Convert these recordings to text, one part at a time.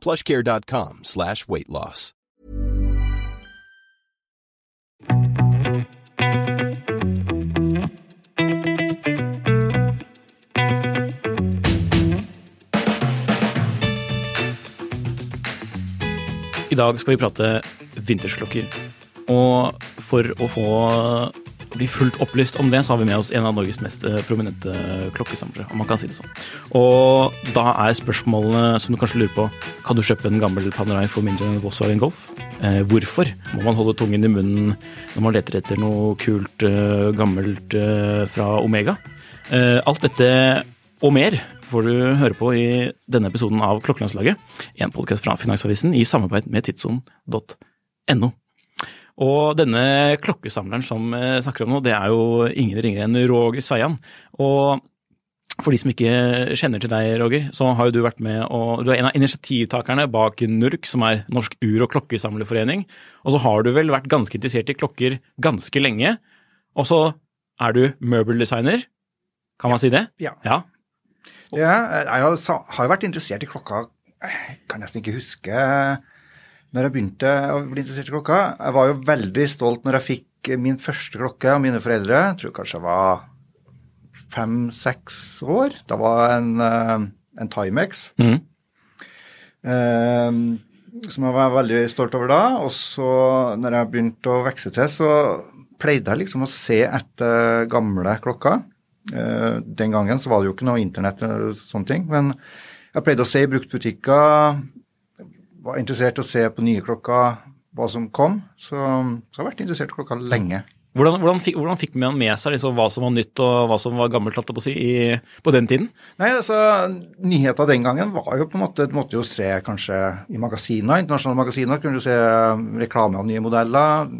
plushcare.com slash weight loss. I dag skal vi prate vintersklokker. Og for å få bli fullt opplyst om det, så har vi med oss en av Norges mest eh, prominente klokkesamlere, om man kan si det sånn. Og da er spørsmålene som du kanskje lurer på, kan du kjøpe en gammel Panerai for mindre enn en Volkswagen Golf? Eh, hvorfor må man holde tungen i munnen når man leter etter noe kult, eh, gammelt eh, fra Omega? Eh, alt dette og mer får du høre på i denne episoden av Klokkelandslaget, en podkast fra Finansavisen i samarbeid med tidsson.no. Og denne klokkesamleren som jeg snakker om nå, det er jo ingen ringere enn Roger Sveian. Og for de som ikke kjenner til deg, Roger, så har jo du vært med og Du er en av initiativtakerne bak NURK, som er Norsk ur- og klokkesamlerforening. Og så har du vel vært ganske interessert i klokker ganske lenge. Og så er du møbeldesigner, kan man si det? Ja. ja. Ja, jeg har, har jo vært interessert i klokka Jeg kan nesten ikke huske når jeg begynte å bli interessert i klokka. Jeg var jo veldig stolt når jeg fikk min første klokke av mine foreldre. Jeg tror kanskje jeg var fem-seks år. Da var en, eh, en Timex. Mm. Um, som jeg var veldig stolt over da. Og så, når jeg begynte å vokse til, så pleide jeg liksom å se etter gamle klokker. Uh, Den gangen så var det jo ikke noe internett eller sånne ting, men jeg pleide å se i bruktbutikker, var interessert i å se på nye klokker, hva som kom, så, så jeg har vært interessert i klokka lenge. Hvordan, hvordan, fikk, hvordan fikk man med seg liksom hva som var nytt og hva som var gammelt, på si, i, på den tiden? Nei, altså, Nyheta den gangen var jo på en måte Du måtte jo se kanskje i magasiner, internasjonale magasiner, kunne du se reklame av nye modeller.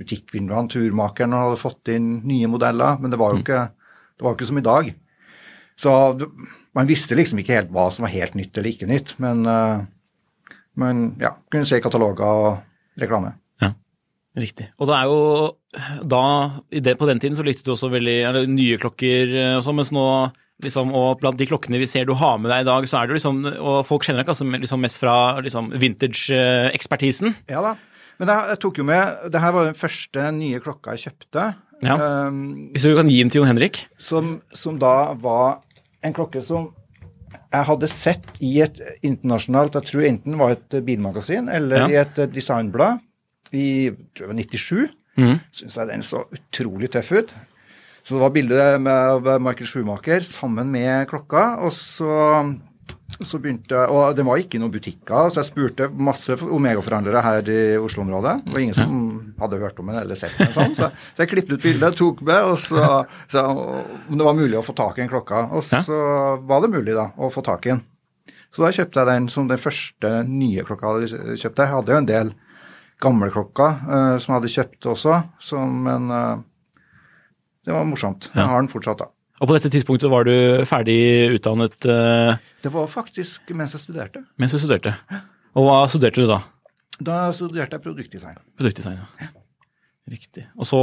Butikkvinduene, turmakeren hadde fått inn nye modeller, men det var jo ikke, det var ikke som i dag. Så man visste liksom ikke helt hva som var helt nytt eller ikke nytt, men, eh, men ja, kunne se kataloger og reklame. Ja, Riktig. Og det er jo da, i det, på den tiden så likte du også veldig eller, nye klokker eh, og sånn, mens nå liksom, og blant de klokkene vi ser du har med deg i dag, så er det liksom, og folk kjenner deg altså, liksom mest fra liksom, vintage-ekspertisen. Ja da. Men jeg tok jo med Det her var den første nye klokka jeg kjøpte. Ja. Um, Hvis du kan gi den til Jon Henrik? som, som da var en klokke som jeg hadde sett i et internasjonalt Jeg tror enten var et bilmagasin eller Ja. i et eh, designblad i tror jeg, 97. Mm. Syns jeg den så utrolig tøff ut. Så det var bilde av Michael Schumacher sammen med klokka. Og så, så begynte jeg Og det var ikke noen butikker, så jeg spurte masse Omega-forhandlere her i Oslo-området. Det var ingen som hadde hørt om den eller sett den. Sånn. Så, så jeg klippet ut bildet, tok med, og så sa om det var mulig å få tak i en klokka. Og så var det mulig da, å få tak i den. Så da kjøpte jeg den som den første nye klokka jeg hadde kjøpt. Jeg hadde jo en del gamle klokker uh, som jeg hadde kjøpt også, som, men uh, det var morsomt. Jeg har den fortsatt, da. Og på dette tidspunktet var du ferdig utdannet eh, Det var faktisk mens jeg studerte. mens du studerte. Og hva studerte du da? Da studerte jeg produktdesign. Produktdesign, ja. Riktig. Og så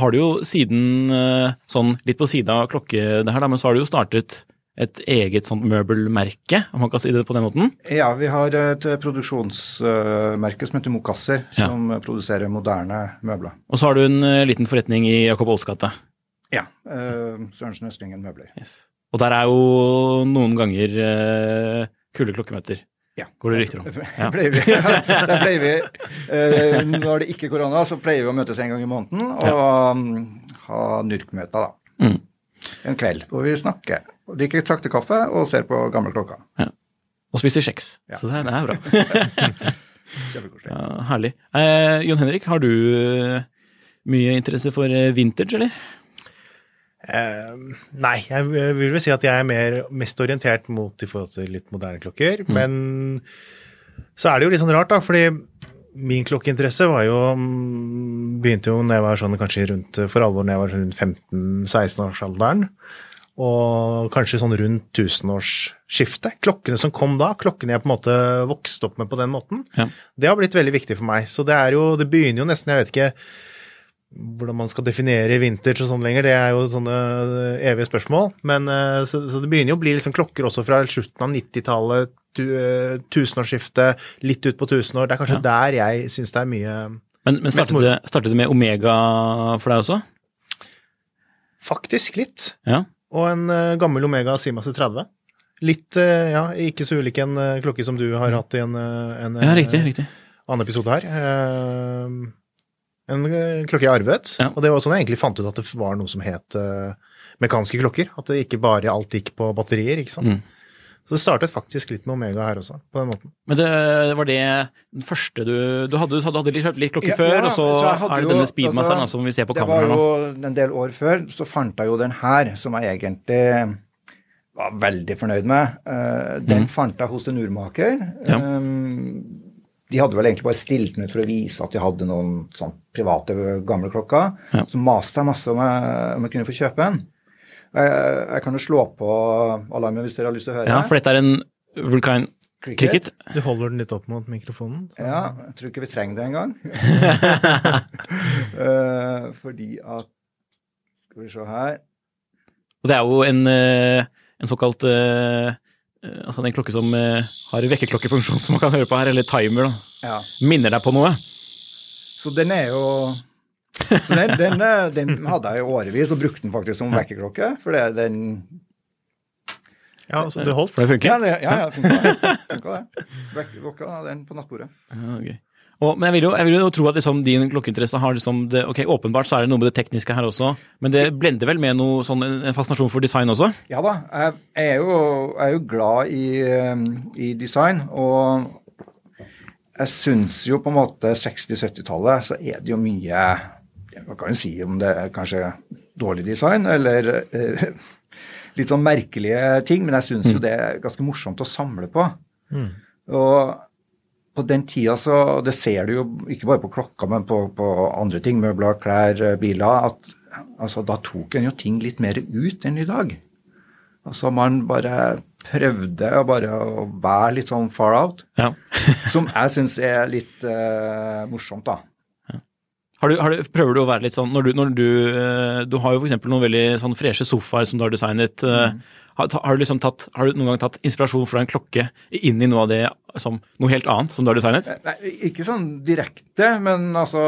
har du jo siden, eh, sånn litt på siden av klokke det her, da, men så har du jo startet et eget sånt møbelmerke, om man kan si det på den måten. Ja, vi har et produksjonsmerke som heter Mokasser, Ja. som produserer moderne møbler. Og så har du en eh, liten forretning i Jakob Olls gate. Ja. eh, Sørensen Østlingen Møbler. Yes. Og der er jo noen ganger uh, kule klokkemøter. Ja. Går det rykter om. Ja. vi, det pleier vi uh, Når det ikke er korona, så pleier vi å møtes en gang i måneden og mm, ha NURK-møter, da. Mm. En kveld hvor vi snakker, drikker traktekaffe og ser på gamle klokker. Og spiser kjeks. Ja. Så det, det er bra. Ja, herlig. Eh, Jon Henrik, har du mye interesse for vintage, eller? Eh, nei, jeg vil vel si at jeg er mer, mest orientert mot i forhold til litt moderne klokker. Men så er det jo litt sånn rart, da, fordi min klokkeinteresse var jo mm, Begynte jo når jeg var sånn kanskje rundt for alvor når jeg var rundt 15-16-årsalderen. Og kanskje sånn rundt tusenårsskiftet. Klokkene som kom da, klokkene jeg på en måte vokste opp med på den måten, Ja. det har blitt veldig viktig for meg. Så det er jo Det begynner jo nesten, jeg vet ikke hvordan man skal definere vintage og sånn lenger, det er jo sånne evige spørsmål. Men eh, så, så det begynner jo å bli liksom klokker også fra slutten av 90-tallet, tu, eh, tusenårsskiftet, litt ut på tusenår. Det er kanskje Ja. der jeg syns det er mye Men, men startet, det, startet det med Omega for deg også? Faktisk litt. Ja. Og en eh, gammel Omega Simas 30. Litt, eh, ja, ikke så ulik en eh, klokke som du har hatt i en, eh, en Ja, eh, riktig. riktig. annen episode her. Eh, en eh, klokke jeg arvet. Ja. Og det var sånn jeg egentlig fant ut at det var noe som het uh, mekaniske klokker. At det ikke bare alt gikk på batterier, ikke sant. Mm. Så det startet faktisk litt med Omega her også, på den måten. Men det var det den første du Du hadde, du hadde litt, litt klokke Ja, før, ja, og så, så er det denne Speedmasteren altså, som vi ser på Det var jo en del år før, så fant jeg jo den her, som jeg egentlig var veldig fornøyd med. Eh, den fant jeg hos en urmaker. Ja. Eh, de hadde vel egentlig bare stilt den ut for å vise at de hadde noen sånn private gamle klokker. Ja. Så maste jeg masse om jeg, om jeg kunne få kjøpe en. Jeg, jeg kan jo slå på alarmen hvis dere har lyst til å høre. Ja, for dette er en Vulkan Cricket. Du holder den litt opp mot mikrofonen. så- Ja, jeg tror ikke vi trenger det engang. Eh, fordi at Skal vi se her. Og det er jo en, eh, en såkalt eh, Altså den klokke som eh, har vekkerklokkefunksjon som man kan høre på her, eller timer. da. Ja. Minner deg på noe. Så den er jo så den, den, eh, den hadde jeg i årevis, og brukte den faktisk som vekkerklokke. For det er den Ja, så det holdt. For det funker. Ja, det, ja, ja funka det. Funka det. Vekkerklokka, den på nattbordet. Ja, gøy. Og, men jeg vil, jo, jeg vil jo tro at liksom din klokkeinteresse har liksom det, ok, Åpenbart så er det noe med det tekniske her også, men det blender vel med noe sånn, en, fascinasjon for design også? Ja da, jeg, er, jo, jeg er jo glad i, eh, i design, og jeg syns jo på en måte 60-70-tallet så er det jo mye Hva kan en si om det er kanskje dårlig design, eller eh, litt sånn merkelige ting, men jeg syns jo det er ganske morsomt å samle på. Og på den tida så Det ser du jo ikke bare på klokka, men på, på andre ting, møbler, klær, eh, biler, at altså, da tok en jo ting litt mer ut enn i dag. Altså man bare prøvde å bare å være litt sånn far out, Ja. som jeg syns er litt uh, morsomt, da. Har du, har du, prøver du å være litt sånn når du, når du, eh, du har jo f.eks. noen veldig sånn freshe sofaer som du har designet. eh, Har, har, du liksom tatt, har du noen gang tatt inspirasjon fra en klokke inn i noe av det som noe helt annet som du har designet? Nei, ikke sånn direkte, men altså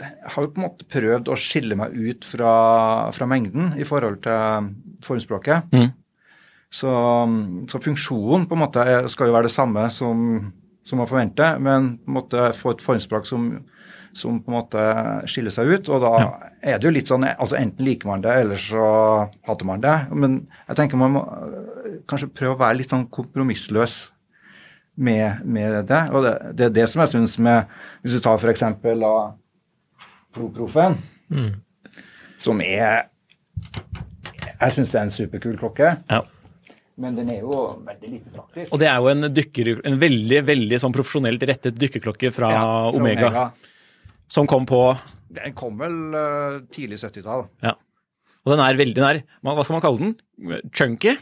Jeg har jo på en måte prøvd å skille meg ut fra, fra mengden i forhold til formspråket. Mm. Så, så funksjonen på en måte skal jo være det samme som, som man forventer, men på en måte få et formspråk som, som på en måte skiller seg ut. Og da er det jo litt sånn altså Enten liker man det, eller så hater man det. Men jeg tenker man må kanskje prøve å være litt sånn kompromissløs med, med det. Og det, det er det som jeg syns med Hvis du tar f.eks. Pro-profen, som er Jeg syns det er en superkul klokke, Ja. men den er jo veldig lite praktisk. Og det er jo en dykker, en veldig veldig sånn profesjonelt rettet dykkerklokke fra, Ja, fra Omega, som kom på Den kom vel uh, tidlig 70-tall. Ja. Og den er veldig er, Hva skal man kalle den? Chunky?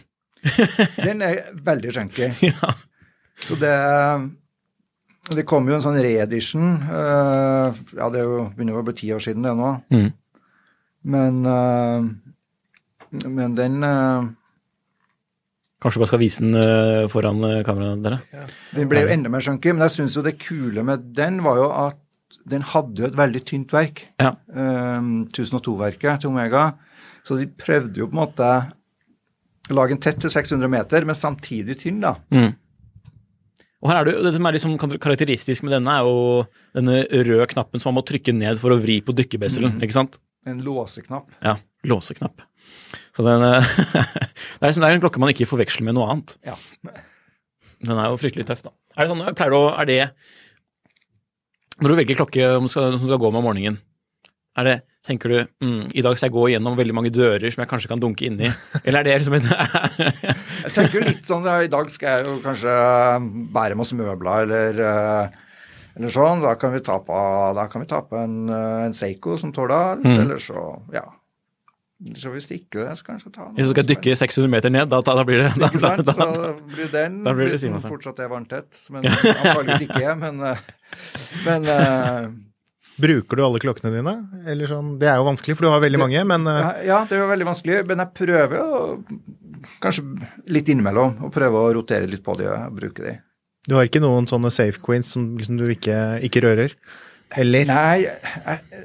Den er veldig chunky. Ja. Så det Det kom jo en sånn reedition. Uh, ja, det er begynner jo å bli ti år siden, det nå. Mm. Men uh, Men den uh, Kanskje bare skal vise den foran kameraet dere? Den ble jo enda mer chunky, men jeg syns jo det kule med den var jo at den hadde jo et veldig tynt verk. Ja. Um, 1002-verket til Omega. Så de prøvde jo på en måte å lage en tett til 600 meter, men samtidig tynn, da. Mm. Og her er det, det som er liksom karakteristisk med denne, er jo denne røde knappen som man må trykke ned for å vri på dykkebesselen, ikke sant? En låseknapp. Ja, låseknapp. Så den, eh, det, er liksom, det er en klokke man ikke forveksler med noe annet. Ja. Den er jo fryktelig tøff, da. Er det sånn, pleier du å, er det Når du velger klokke som skal, som skal gå med om morgenen, er det, tenker du mm, i dag skal jeg gå gjennom veldig mange dører som jeg kanskje kan dunke inni, eller er det liksom en Jeg tenker litt sånn, ja, I dag skal jeg jo kanskje bære masse møbler eller, eh, eller sånn. Da kan vi ta på, da kan vi ta på en, eh, en Seiko som Tordal. Mm. Eller så ja. Så hvis ikke det, så kanskje ta noe Hvis du skal dykke 600 meter ned, da, da, da blir det da, da, da, Så blir den, da blir det hvis den fortsatt er vanntett. Men antakeligvis ikke. Men, eh, men uh, Bruker du alle klokkene dine? Eller sånn, det er jo vanskelig, for du har veldig mange, men uh, ja, ja, det er jo veldig vanskelig. Men jeg prøver å kanskje litt innimellom å prøve å rotere litt på de og bruke de. du har ikke noen sånne safe queens som liksom du ikke, ikke rører? Eller? Nei,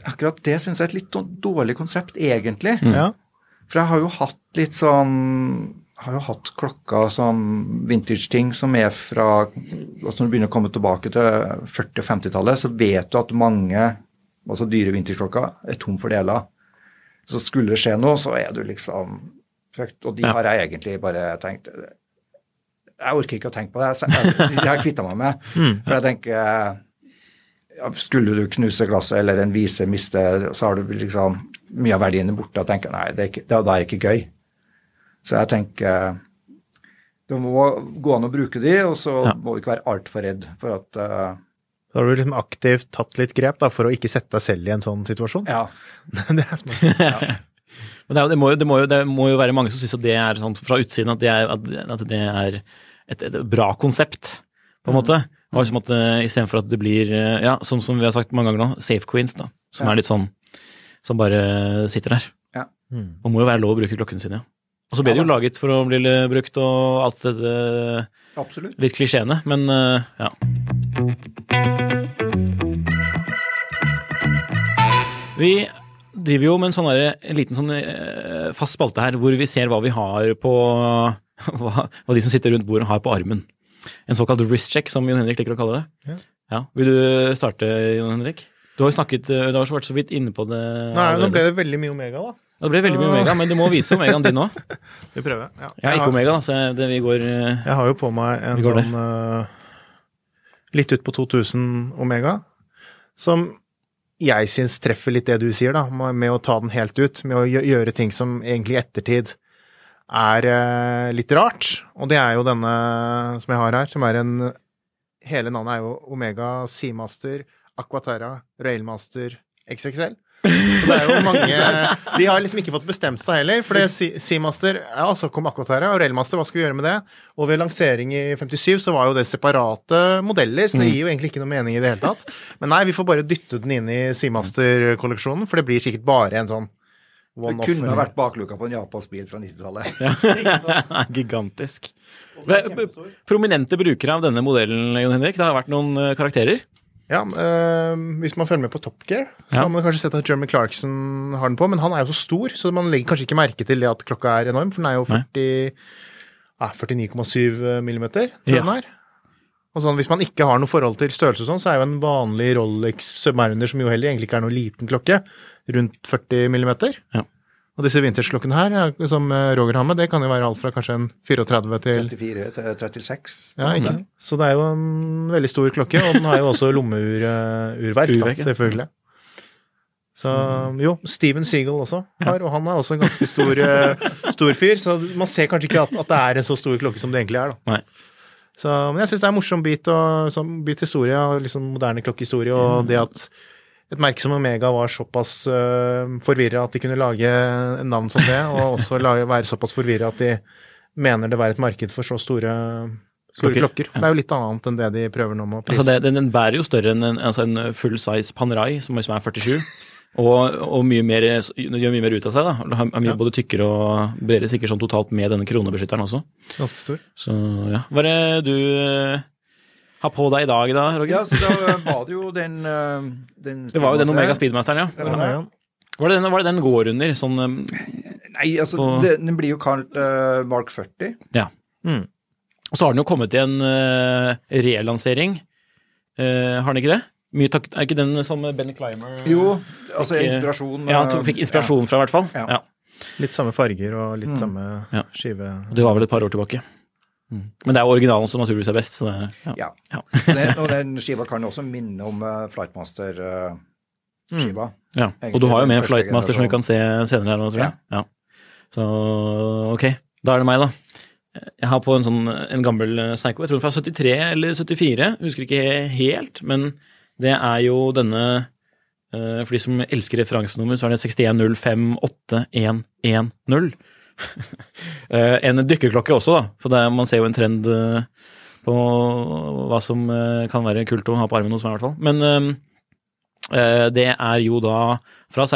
akkurat det syns jeg er et litt dårlig konsept, egentlig. Ja. For jeg har jo hatt litt sånn har jo hatt klokker som vintage-ting som er fra altså Når du begynner å komme tilbake til 40- og 50-tallet, så vet du at mange altså dyre vintage-klokker er tom for deler. Så skulle det skje noe, så er du liksom fucked. Og de Ja. har jeg egentlig bare tenkt Jeg orker ikke å tenke på det. Jeg, jeg, de har jeg kvitta meg med. For jeg tenker Skulle du knuse glasset eller en vise miste, så har du liksom mye av verdiene borte. Og tenker nei, det er ikke, da er det ikke gøy. Så jeg tenker det må gå an å bruke de, og så Ja. må du ikke være altfor redd for at uh, Da har du liksom aktivt tatt litt grep da, for å ikke sette deg selv i en sånn situasjon? Ja. det er smart. Men det, er, det, må, jo, det, må jo, det må jo være mange som syns at det er sånn fra utsiden at det er, at, at det er et, et bra konsept, på en måte. Og liksom at uh, Istedenfor at det blir, uh, ja, som, som vi har sagt mange ganger nå, safe queens, da. Som Ja. er litt sånn Som bare sitter der. Ja. Mm. Og må jo være lov å bruke klokken sin, Ja. Og så ble det jo laget for å bli brukt og alt dette Absolutt. litt klisjeene, men uh, ja. Vi driver jo med en, sånn der, en liten sånn eh, fast spalte her, hvor vi ser hva vi har på hva, hva de som sitter rundt bordet har på armen. En såkalt wrist check, som Jon Henrik liker å kalle det. Ja. Vil du starte, Jon Henrik? Du har jo snakket, eh, du har vært så vidt inne på det. Nei, nå ble det veldig mye Omega, da. Ja, det ble veldig mye Omega, men du må vise Omegaen din òg. Vi prøver. Ja. Jeg har ikke Omega, da, så det, vi går eh, Jeg har jo på meg en sånn uh, litt ut på 2000 Omega, som jeg syns treffer litt det du sier, da, med med å ta den helt ut. Med å gjøre ting som egentlig i ettertid er eh, litt rart. Og det er jo denne som jeg har her, som er en Hele navnet er jo Omega Seamaster Aquaterra Railmaster XXL. Så det er jo mange De har liksom ikke fått bestemt seg heller. For Seamaster Ja, så kom Aquaterra og Railmaster, hva skal vi gjøre med det? Og ved lansering i 57 så var jo det separate modeller, så det gir jo egentlig ikke noe mening i det hele tatt. Men nei, vi får bare dytte den inn i Seamaster-kolleksjonen, for det blir sikkert bare en sånn Det kunne ha vært bakluka på en japansk bil fra 90-tallet. Gigantisk. Men, Prominente brukere av denne modellen, Jon Henrik, det har vært noen eh, karakterer. Ja, øh, Hvis man følger med på Top Gear, så Ja. har man kanskje sett at Jeremy Clarkson har den på, men han er jo så stor, så man legger kanskje ikke merke til det at klokka er enorm, for den er jo 49,7 millimeter, tror jeg Ja. den er. Og sånn, Hvis man ikke har noe forhold til størrelse og sånn, så er jo en vanlig Rolex Submariner, som jo heller egentlig ikke er noe liten klokke, rundt 40 millimeter. Ja. Og disse vintersklokkene her, som eh, Roger har med, det kan jo være alt fra kanskje en 34 til 34 til 36. ja, ikke sant? Så det er jo en veldig stor klokke, og den har jo også lommeurverk, uh, selvfølgelig. Så jo, Steven Seagal også har, og han er også en ganske stor, uh, stor fyr, så man ser kanskje ikke at, at det er en så stor klokke som det egentlig er, da. Nei. Så, men jeg syns det er en morsom bit, og, sånn bit historie, liksom moderne klokkehistorie, og det at et merke som Omega var såpass uh, forvirra at de kunne lage en navn som det, og også lage, være såpass forvirra at de mener det var et marked for så store, store Klokker, klokker. Det er jo litt annet enn det de prøver nå med å prise. Altså det, den, den bærer jo større enn en, altså en full size Panerai, som liksom er 47. Og, og mye mer, gjør mye mer ut av seg. da. er har mye Ja. både tykkere og bredere, sikkert sånn totalt med denne kronebeskytteren også. Ganske stor. Så ja. Hva er det du eh, har på deg i dag, da, Roger? Ja, så da var det jo den, eh, den det var jo den Omega Speedmasteren, ja. Det var det. ja. Var, det den, hva er det den går under? Sånn eh, Nei, altså, På- det, den blir jo kalt uh, Mark 40. Ja. Mm. Og så har den jo kommet i en uh, relansering. Uh, har den ikke det? Mye takk, er ikke den som Benny Clymer Jo, altså fikk, inspirasjon Ja, han fikk inspirasjon fra, i hvert fall. Ja. Ja. Litt samme farger og litt Mm. samme Ja. skive. Det var vel et par år tilbake. Mm. Men det er originalen som naturligvis er best. Så det, ja. Ja. Ja. Den, og den skiva kan også minne om uh, Flightmaster-skiva. Ja. Og du har jo med en Flightmaster som vi kan se senere her nå, tror jeg. Ja. Så ok, da er det meg, da. Jeg har på en sånn en gammel eh, Psycho, jeg tror den fra 73 eller 74, husker ikke helt, men det er jo denne eh, For de som elsker referansenummer, så er det 61058110. Eh, en dykkerklokke også, da, for er- man ser jo en trend eh, på hva som eh, kan være kult å ha på armen hos meg, i hvert fall. Men Det er jo da fra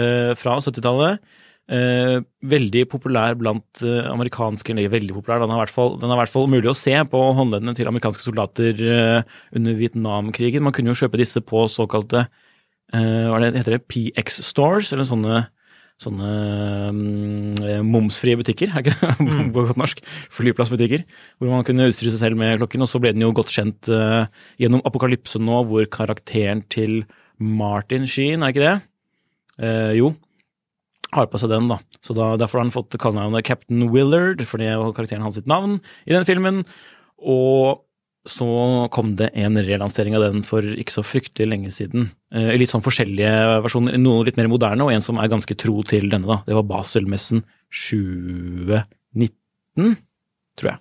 eh, fra 70-tallet. Eh, veldig populær blant eh, amerikanske Eller veldig populær, den er, i hvert fall, mulig å se på håndleddene til amerikanske soldater eh, under Vietnamkrigen. Man kunne jo kjøpe disse på såkalte hva det heter det, PX Stores, eller sånne Sånne um, momsfrie butikker, er ikke det på godt norsk? Flyplassbutikker. Hvor man kunne utstyre seg selv med klokken. Og så ble den jo godt kjent uh, gjennom Apokalypse nå, hvor karakteren til Martin Sheen, er ikke det? Uh, jo, har på seg den, da. Så da, Derfor har han fått kallenavnet Captain Willard, for det var karakteren hans sitt navn i den filmen. Og så kom det en relansering av den for ikke så fryktelig lenge siden. Eh, I litt sånn forskjellige versjoner. Noen litt mer moderne, og en som er ganske tro til denne. da. Det var Baselmessen 2019, tror jeg.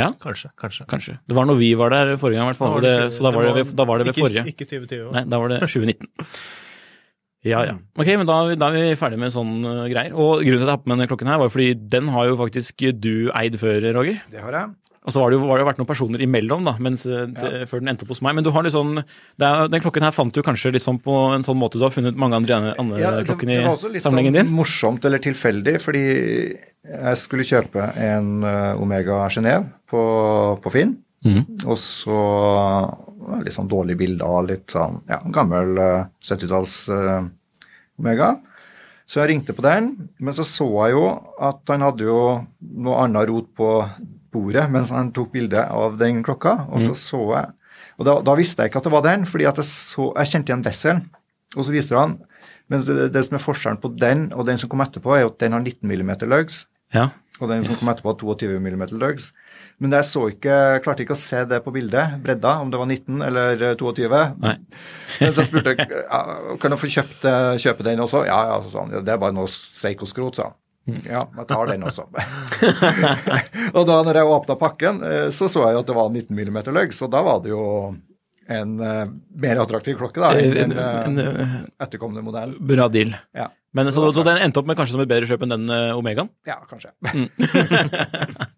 Kanskje, kanskje. Kanskje. Det var når vi var der forrige gang, i hvert fall. Da var det så da var det, ved- da var det ved ikke, forrige. Ikke 2020. Nei, da var det 2019. Ja, ja. Ok, men da, da er vi ferdig med sånne uh, greier. Og grunnen til at jeg har på meg denne klokken her, var fordi den har jo faktisk du eid før, Roger. Det har jeg. Og så var det jo var det vært noen personer imellom, da, mens, ja. til, før den endte opp hos meg. Men du har litt sånn, er, den klokken her fant du kanskje liksom på en sånn måte du har funnet mange andre, andre Ja, det, klokken i det var også litt sånn morsomt eller tilfeldig, fordi jeg skulle kjøpe en eh, Omega Genéve på, på Finn. Mm. Og så var litt sånn dårlig bilde av litt sånn ja, gammel eh, 70-talls uh, Omega. Så jeg ringte på den, men så så jeg jo at han hadde jo noe annet rot på bordet mens han tok bilde av den klokka, og så så jeg Og da, da visste jeg ikke at det var den, fordi at jeg, så, jeg kjente igjen besselen. Og så viste han Men det, det som er forskjellen på den og den som kom etterpå, er at den har 19 mm lugs. Ja. Og den som kom etterpå, har 22 mm lugs. Men jeg så ikke, klarte ikke å se det på bildet, bredda, om det var 19 eller eh, 22. Nei. Men så spurte jeg ja, kan jeg få kjøpt, kjøpe den også. Ja, ja, sa han. Det er bare noe seikoskrot, sa han. Ja, jeg tar den også. og da når jeg åpna pakken, eh, så så jeg jo at det var 19 mm løgg, så da var det jo en eh, mer attraktiv klokke da, enn En, en, en, eh, uh, etterkommende modell. bra deal. Ja, Men så, så den endte opp med kanskje som et bedre kjøp enn den uh, Omegaen? ja kanskje.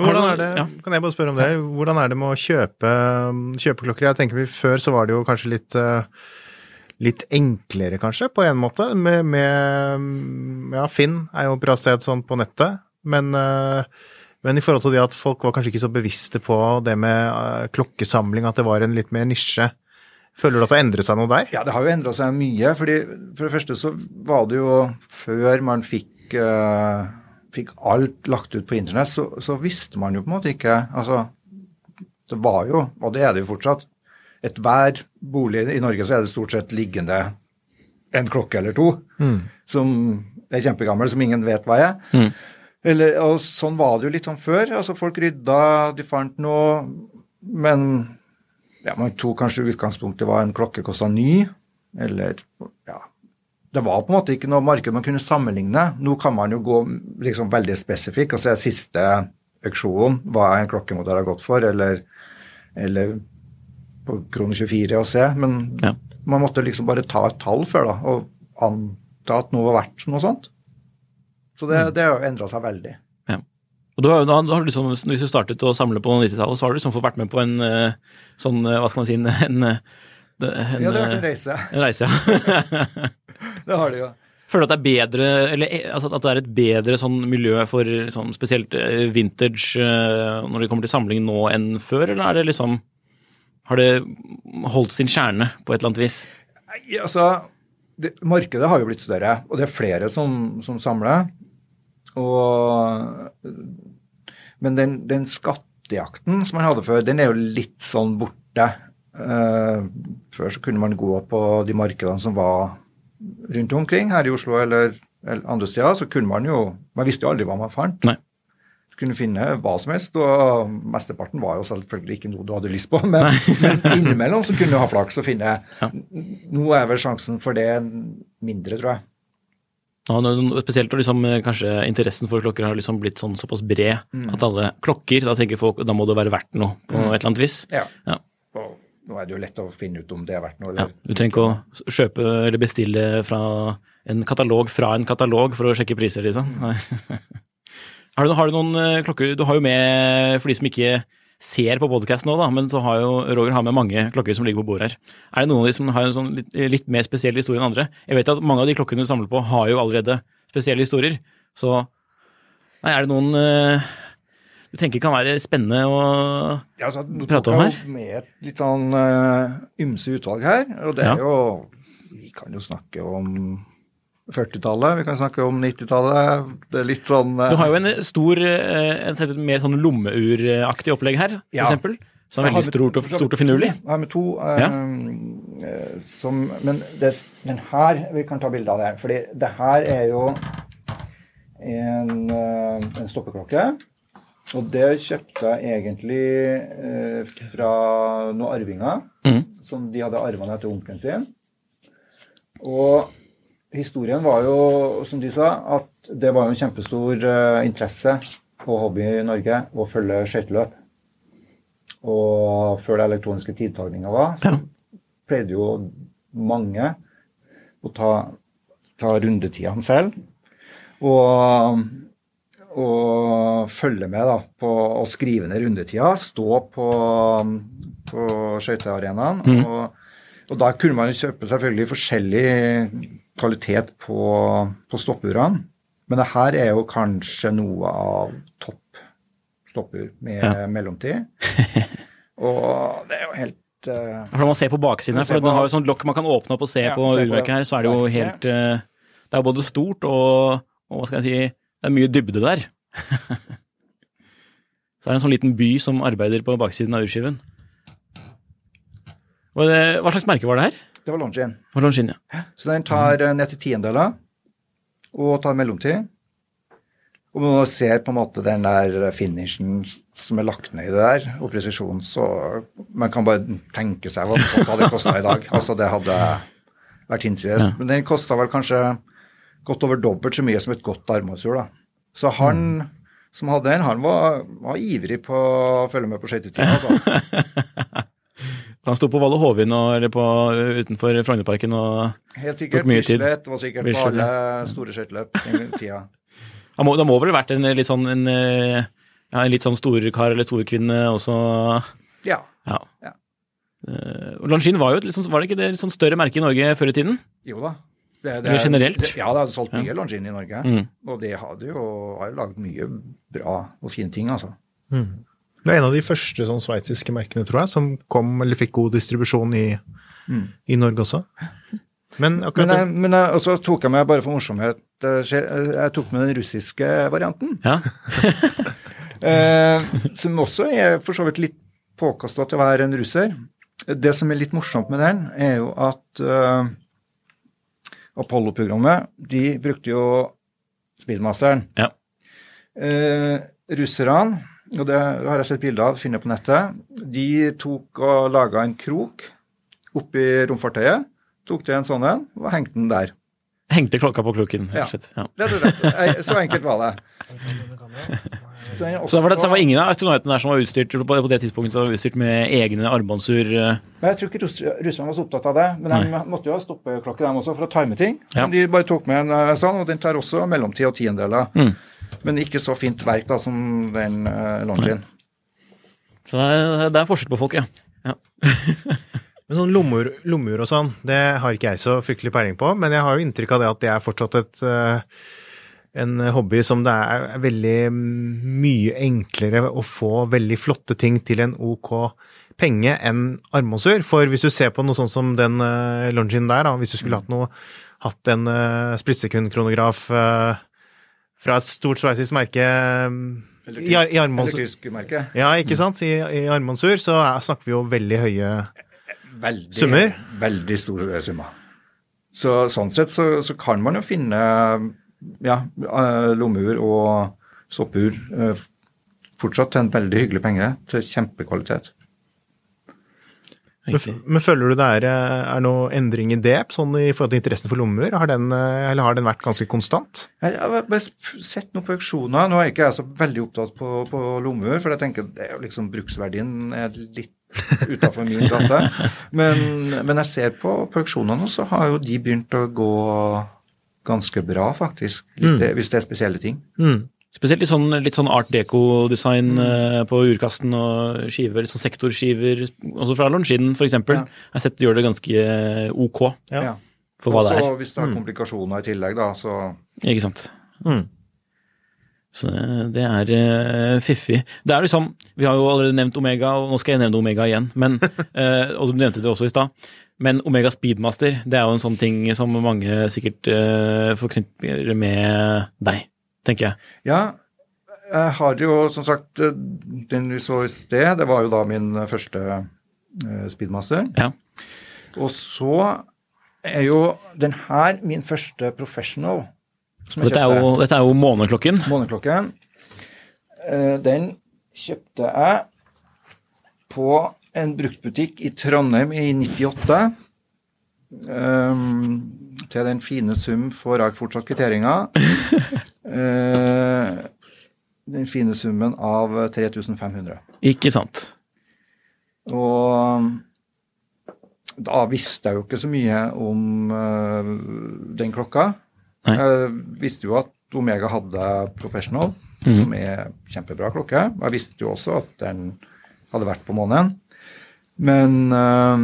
Hvordan er det, ja. kan jeg bare spørre om det, hvordan er det med å kjøpe, kjøpe klokker? Jeg tenker vi, Før så var det jo kanskje litt, eh, litt enklere, kanskje, på en måte. Med, med Ja, Finn er jo et bra sted sånn på nettet, men, eh, men i forhold til det at folk var kanskje ikke så bevisste på det med eh, klokkesamling, at det var en litt mer nisje. Føler du at det har endret seg noe der? Ja, det har jo endra seg mye. fordi For det første så var det jo før man fikk, uh, fikk alt lagt ut på internett, så, så visste man jo på en måte ikke Altså, det var jo, og det er det jo fortsatt, ethver bolig i Norge så er det stort sett liggende en klokke eller to som er kjempegammel, som ingen vet hva er. Eller, og sånn var det jo litt sånn før. altså Folk rydda, de fant noe, men ja, man tok kanskje utgangspunktet var en klokke kosta ny, eller ja. Det var på en måte ikke noe marked man kunne sammenligne. Nå kan man jo gå liksom veldig spesifikk og se siste auksjon, hva en klokkemodell har gått for, eller, eller på krone 24 og se, men Ja. man måtte liksom bare ta et tall før da, og anta at noe var verdt noe sånt. Så det, det har jo endra seg veldig. Ja. Og da, da har du liksom, Hvis du startet å samle på 90-tallet, så har du liksom fått vært med på en eh, sånn, eh, hva skal man si, en, en, eh, en, Ja, det har vært en reise. en reise. ja. Det har det jo. Føler du at det er bedre, eller altså at det er et bedre sånn miljø for sånn spesielt vintage når det kommer til samling nå enn før, eller er det liksom Har det holdt sin kjerne på et eller annet vis? Nei, altså, det, Markedet har jo blitt større, og det er flere som, som samler. Og, Men den, den skattejakten som man hadde før, den er jo litt sånn borte. Uh, før så kunne man gå på de markedene som var rundt omkring her i Oslo eller, eller andre steder. Så kunne man jo Man visste jo aldri hva man fant. Nei. Kunne finne hva som helst, og mesteparten var jo selvfølgelig ikke noe du hadde lyst på. Men, men innimellom så kunne du ha flaks og finne Nå er vel sjansen for det mindre, tror jeg. Ja, spesielt når liksom, eh, kanskje interessen for klokker har liksom blitt sånn såpass bred at alle klokker, da tenker folk da må det være verdt noe på et eller annet vis. Ja. Ja. Og nå er det jo lett å finne ut om det er verdt noe. Ja, du trenger ikke å kjøpe eller bestille fra en katalog fra en katalog for å sjekke priser, liksom. Nei. Har du, har du noen eh, klokker Du har jo med, for de som ikke ser på podkast nå, da, men så har jo Roger har med mange klokker som ligger på bordet her. Er det noen av de som har en sånn litt, litt mer spesiell historie enn andre? Jeg vet at mange av de klokkene du samler på, har jo allerede spesielle historier. Så nei, er det noen uh, du tenker kan være spennende å Ja, altså, Prate tok her? jeg jo med et litt sånn uh, ymse utvalg her. Og det Ja. er jo Vi kan jo snakke om 40-tallet, vi kan snakke om 90-tallet. Det er litt sånn eh, Du har jo en stor, eh, en mer sånn lommeuraktig opplegg her, for Ja. eksempel. Som er veldig stort og, stort og finurlig. Jeg har med to. eh, eh, som, men det, men, her Vi kan ta bilde av det her. fordi det her er jo en, eh, en stoppeklokke. Og det kjøpte jeg egentlig eh, fra noen arvinger. Mm. Som de hadde arva etter onkelen sin. Og historien var jo, som du sa, at det var jo en kjempestor eh, interesse og hobby i Norge å følge skøyteløp. Og før det elektroniske tidtagninga var, så pleide jo mange å ta, ta rundetidene selv. Og, og følge med da, på å skrive ned rundetida. Stå på, på skøytearenaen. Og, og da kunne man jo kjøpe selvfølgelig forskjellig kvalitet på, på stoppurene. Men det her er jo kanskje noe av topp stoppur med Ja. mellomtid. Og det er jo helt eh, For man ser på baksiden her, for den har jo sånn lokk man kan åpne opp og se Ja, på urverket her, så er det jo helt eh, Det er både stort og, og hva skal jeg si Det er mye dybde der. så er det en sånn liten by som arbeider på baksiden av urskiven. Hva slags merke var det her? Det var Longin. Longin ja. Så den tar eh, ned til tiendeler og tar mellomtid. Og når man ser på en måte den der finishen som er lagt ned i det der, og presisjonen, så man kan bare tenke seg hva, det hadde kosta i dag. Altså, det hadde vært hinsides. Men den kosta vel kanskje godt over dobbelt så mye som et godt armhåndshjul, da. Så han som hadde den, han var, var ivrig på å følge med på skøytetida. Altså. Han sto på Valle Hovin og, på, utenfor Frognerparken og Helt sikkert. Tok mye tid. Bislett var sikkert på alle store skøyteløp den tida. Han må, Det må vel ha vært en litt sånn en, eh, ja, en litt sånn storkar eller storkvinne også. Ja. Ja. Ja. Eh, og var jo et litt sånn, var det ikke det litt sånn større merke i Norge før i tiden? Jo da. Det, Eller generelt? Det, ja, det hadde solgt mye Longines i Norge. Mm. Og det hadde jo, har jo laget mye bra og fine ting, altså. Det er en av de første sånn sveitsiske merkene, tror jeg, som kom eller fikk god distribusjon i, i Norge også. Men Men, jeg, men jeg, også tok jeg med, bare for morsomhet, eh, jeg tok med den russiske varianten. Ja. Eh, som også er for så vidt litt påkasta til å være en russer. Det som er litt morsomt med den, er jo at eh, Apollo-programmet, de brukte jo Speedmasteren. ja. Eh, russerne, og det har jeg sett bilder av, finner på nettet, de tok og laga en krok oppi romfartøyet. Tok det en sånn en og hengte den der. Hengte klokka på kroken, Ja. rett og slett. Ja. Rett og slett. Så enkelt var det. Så, Så var det, så var ingen av astronautene der som var utstyrt på, på det tidspunktet var utstyrt med egne armbåndsur? eh, Jeg tror ikke russ- russerne var så opptatt av det, men de måtte jo ha stoppeklokke dem også for å time ting. Ja. De bare tok med en eh, sånn, og den tar også mellomtid og tiendeler. Mm. Men ikke så fint verk da som den uh, Longines. Så det er, det er forskjell på folk, ja. ja. Men sånn lommeur, lommeur og sånn, det har ikke jeg så fryktelig peiling på, men jeg har jo inntrykk av det at det er fortsatt et, uh, en hobby som det er veldig mye enklere å få veldig flotte ting til en ok penge enn armbåndsur. For hvis du ser på noe sånn som den uh, Longines der, da, hvis du skulle hatt noe, hatt en uh, splitsekundkronograf eh, fra et stort sveitsisk merke mm, Eller, I, i eller tysk merke. Ja, ikke sant? I, i armbåndsur så er, snakker vi jo veldig høye Veldig, Summer? Veldig store summer. Så sånn sett så, så kan man jo finne ja, eh, lommeur og soppur eh, fortsatt til en veldig hyggelig penge, til kjempekvalitet. Men, Riktig. men føler du det er, eh, er noe endring i det, sånn i forhold til interessen for? Har den, eh, eller har den vært ganske konstant? Jeg jeg har bare sett noe på auksjoner. Nå er ikke jeg så veldig opptatt på, på lommeur, for jeg tenker det er liksom bruksverdien er litt utafor min gate. Men, men jeg ser på, på auksjonene, så har jo de begynt å gå ganske bra, faktisk. Litt, mm. Hvis det er spesielle ting. Mm. Spesielt litt sånn, litt sånn art deco-design eh, på urkasten og skiver, sånn sektorskiver, også fra Longines f.eks. eksempel. Ja. Jeg har sett de gjør det ganske eh, ok Ja. for hva det Og så er. hvis du har komplikasjoner i tillegg, da, så Ikke sant. Mm. Så det, det er uh, fiffig. Det er liksom, Vi har jo allerede nevnt Omega, og nå skal jeg nevne Omega igjen. Men, uh, og du nevnte det også i stad. Men Omega Speedmaster det er jo en sånn ting som mange sikkert uh, forknytter med deg, tenker jeg. Ja, jeg har jo som sagt eh, Den vi så i sted, det var jo da min første eh, speedmaster. Ja. Og så er jo den her min første professional. Som Dette er, jo, dette er jo måneklokken. Måneklokken. Eh, Den kjøpte jeg på en bruktbutikk i Trondheim i 98. Um, til den fine sum får jeg fortsatt kvitteringer. Eh, den fine summen av 3500. Ikke sant. Og da visste jeg jo ikke så mye om uh, den klokka. Nei. Jeg visste jo at Omega hadde Professional, mm. som er kjempebra klokke. Jeg visste jo også at den hadde vært på månen. Men eh,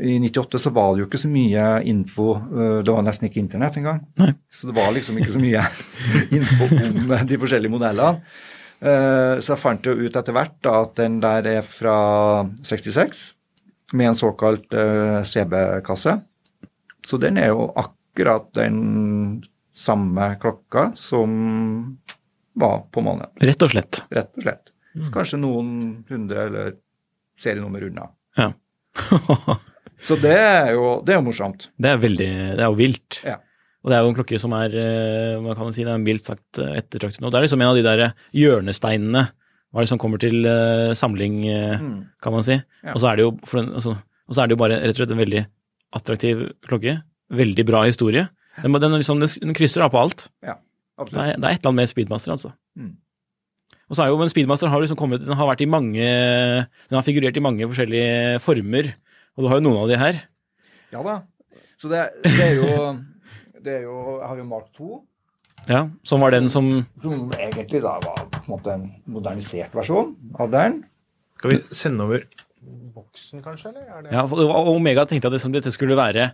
i 98 så var det jo ikke så mye info. eh, det var nesten ikke internett engang. Nei. Så det var liksom ikke så mye info om de forskjellige modellene. Eh, Så jeg fant jo ut etter hvert da at den der er fra 66, med en såkalt eh, CB-kasse. Så den er jo akkurat den samme klokka som var på månen, Rett og slett. rett og slett. Kanskje noen hundre eller serienummer unna. Ja. Så det er jo, det er jo morsomt. Det er veldig Det er jo vilt. Ja. Og det er jo en klokke som er eh, hva kan man si, det er mildt sagt eh, ettertraktet nå. Det er liksom en av de der hjørnesteinene hva er det som kommer til eh, samling, eh, Mm. kan man si. Ja. Og så er det jo for den, altså, og så er det jo bare rett og slett en veldig attraktiv klokke. Veldig bra historie. Den, den, liksom, den, den krysser av på alt. Ja, Det er, det er et eller annet med Speedmaster, altså. Mm. Og så er jo, men Speedmaster har liksom kommet, den har vært i mange, den har figurert i mange forskjellige former. Og du har jo noen av de her. Ja da. Så det, det er jo det er jo, Jeg har jo Mark 2, Ja, som var den som som egentlig da var på en måte en modernisert versjon av den. Skal vi sende over boksen, kanskje? Eller er det... Ja, Omega tenkte at liksom dette skulle være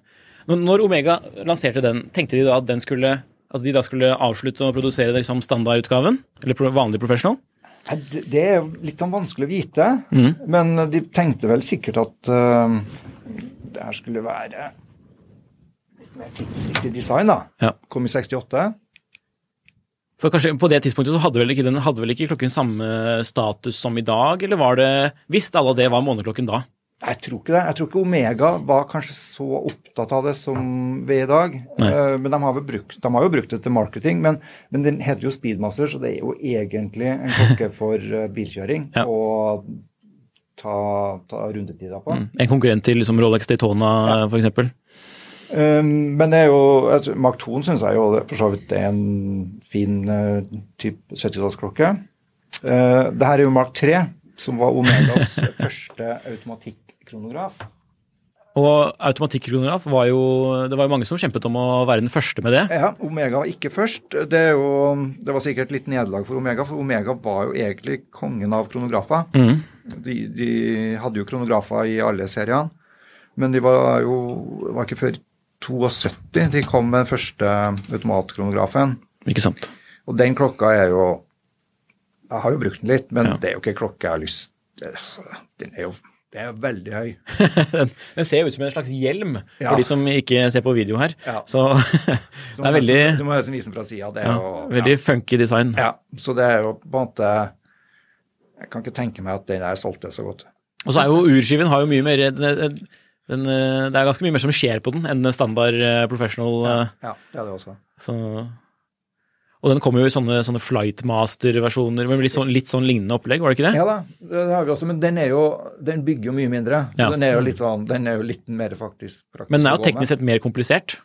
når, når Omega lanserte den, tenkte de da at den skulle at de da skulle avslutte å produsere det liksom standardutgaven? Eller vanlig professional? Det er litt sånn vanskelig å vite, Mm. men de tenkte vel sikkert at uh, det her skulle være litt mer tidsriktig design, da. Ja. Kom i 68. For kanskje På det tidspunktet så hadde vel ikke, den, hadde vel ikke klokken samme status som i dag, eller var det Visste alle det var måneklokken da? Jeg tror ikke det. Jeg tror ikke Omega var kanskje så opptatt av det som vi er i dag. Eh, men de har, brukt, de har jo brukt det til marketing. Men, men den heter jo Speedmaster, så det er jo egentlig en klokke for eh, bilkjøring. Ja. Og ta, ta rundetider på. Mm. En konkurrent til liksom Rolex Daytona, for eksempel? Um, men det er jo altså, Mark 2 syns jeg jo for så vidt er en fin uh, type 70-tallsklokke. Uh, det her er jo Mark 3, som var Omegas første automatikk-kronograf. Og automatikkronograf var jo Det var jo mange som kjempet om å være den første med det. Ja, Omega var ikke først. Det, jo, det var sikkert litt nederlag for Omega, for Omega var jo egentlig kongen av kronografer. Mm. De, de hadde jo kronografer i alle seriene, men de var jo var ikke før 72 de kom med den første automatkronografen. Ikke sant? Og den klokka er jo Jeg har jo brukt den litt, men Ja. det er jo ikke en klokke jeg har lyst Den er jo Det er veldig høy. den, den ser ut som en slags hjelm, Ja. for de som ikke ser på video her. Ja. Så det er veldig, Du må nesten vise den fra sida. Det ja, veldig funky design. ja. så det er jo på en måte Jeg kan ikke tenke meg at den der solgte så godt. Og så er jo urskiven har jo mye mer den, den, Det er ganske mye mer som skjer på den enn standard eh, professional. eh, Ja, det er det også. Så, og den kommer jo i sånne, sånne Flightmaster-versjoner men litt sånn, litt sånn lignende opplegg, var det ikke det? Ja da, det har vi også, men den er jo Den bygger jo mye mindre. Ja. Den er jo litt sånn Den er jo litt mer faktisk praktisk. Men den er jo teknisk sett mer komplisert.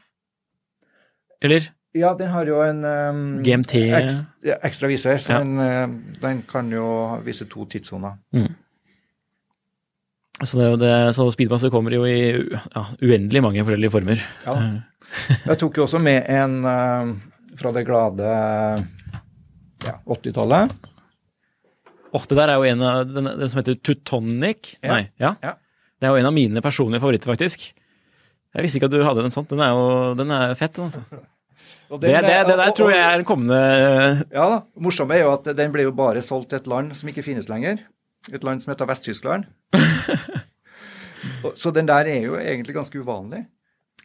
Eller? Ja, den har jo en um, GMT. Eks, ja, ekstra viser, så Ja. den, eh, den kan jo vise to tidssoner. Så, det, er det, så Speedmaster kommer jo i ja, uendelig mange forskjellige former. Ja. Jeg tok jo også med en eh, fra det glade ja, 80-tallet. Oh, det der er jo en av den, den som heter Tutonic? Ja. Nei, ja. Ja. Det er jo en av mine personlige favoritter, faktisk. Jeg visste ikke at du hadde en sånn. Den er jo den er fett, altså. Det, det, er- det der tror jeg er den kommende Ja da. Morsomme er jo at den ble jo bare solgt til et land som ikke finnes lenger. Et land som heter Vest-Tyskland. Så den der er jo egentlig ganske uvanlig.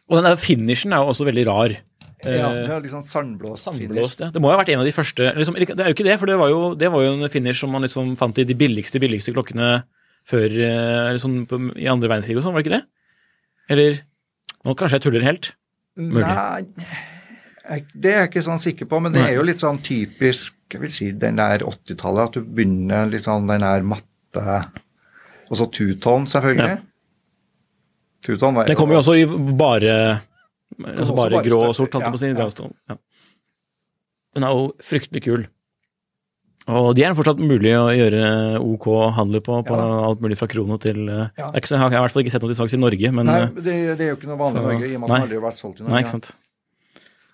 Og den der finishen er jo også veldig rar. Ja, Eh, det er liksom sandblåst. Sandblåst, ja. Det må jo ha vært en av de første liksom, Det er jo ikke det, for det var jo, det var jo en finish som man liksom fant i de billigste billigste klokkene før eh, sånn i andre verdenskrig og sånn, var det ikke det? Eller Nå kanskje jeg tuller helt. Mulig. Nei, det er jeg ikke sånn sikker på, men det er jo litt sånn typisk jeg vil si, den der 80-tallet, at du begynner litt sånn den der matte Og så two-tone, selvfølgelig. Ja. Two-tone var Det kommer jo også i bare altså bare bare grå og sort, holdt jeg på å si. ja. Ja. Den er jo fryktelig kul. Og de er fortsatt mulig å gjøre OK handler på, på Ja alt mulig fra krono til eh, Ja. er ikke Jeg har i hvert fall ikke sett noe til salgs i Norge, men Nei, eh, det, det er jo ikke noe vanlig i Norge, i og med at den aldri har vært solgt i Norge. Nei, ikke sant.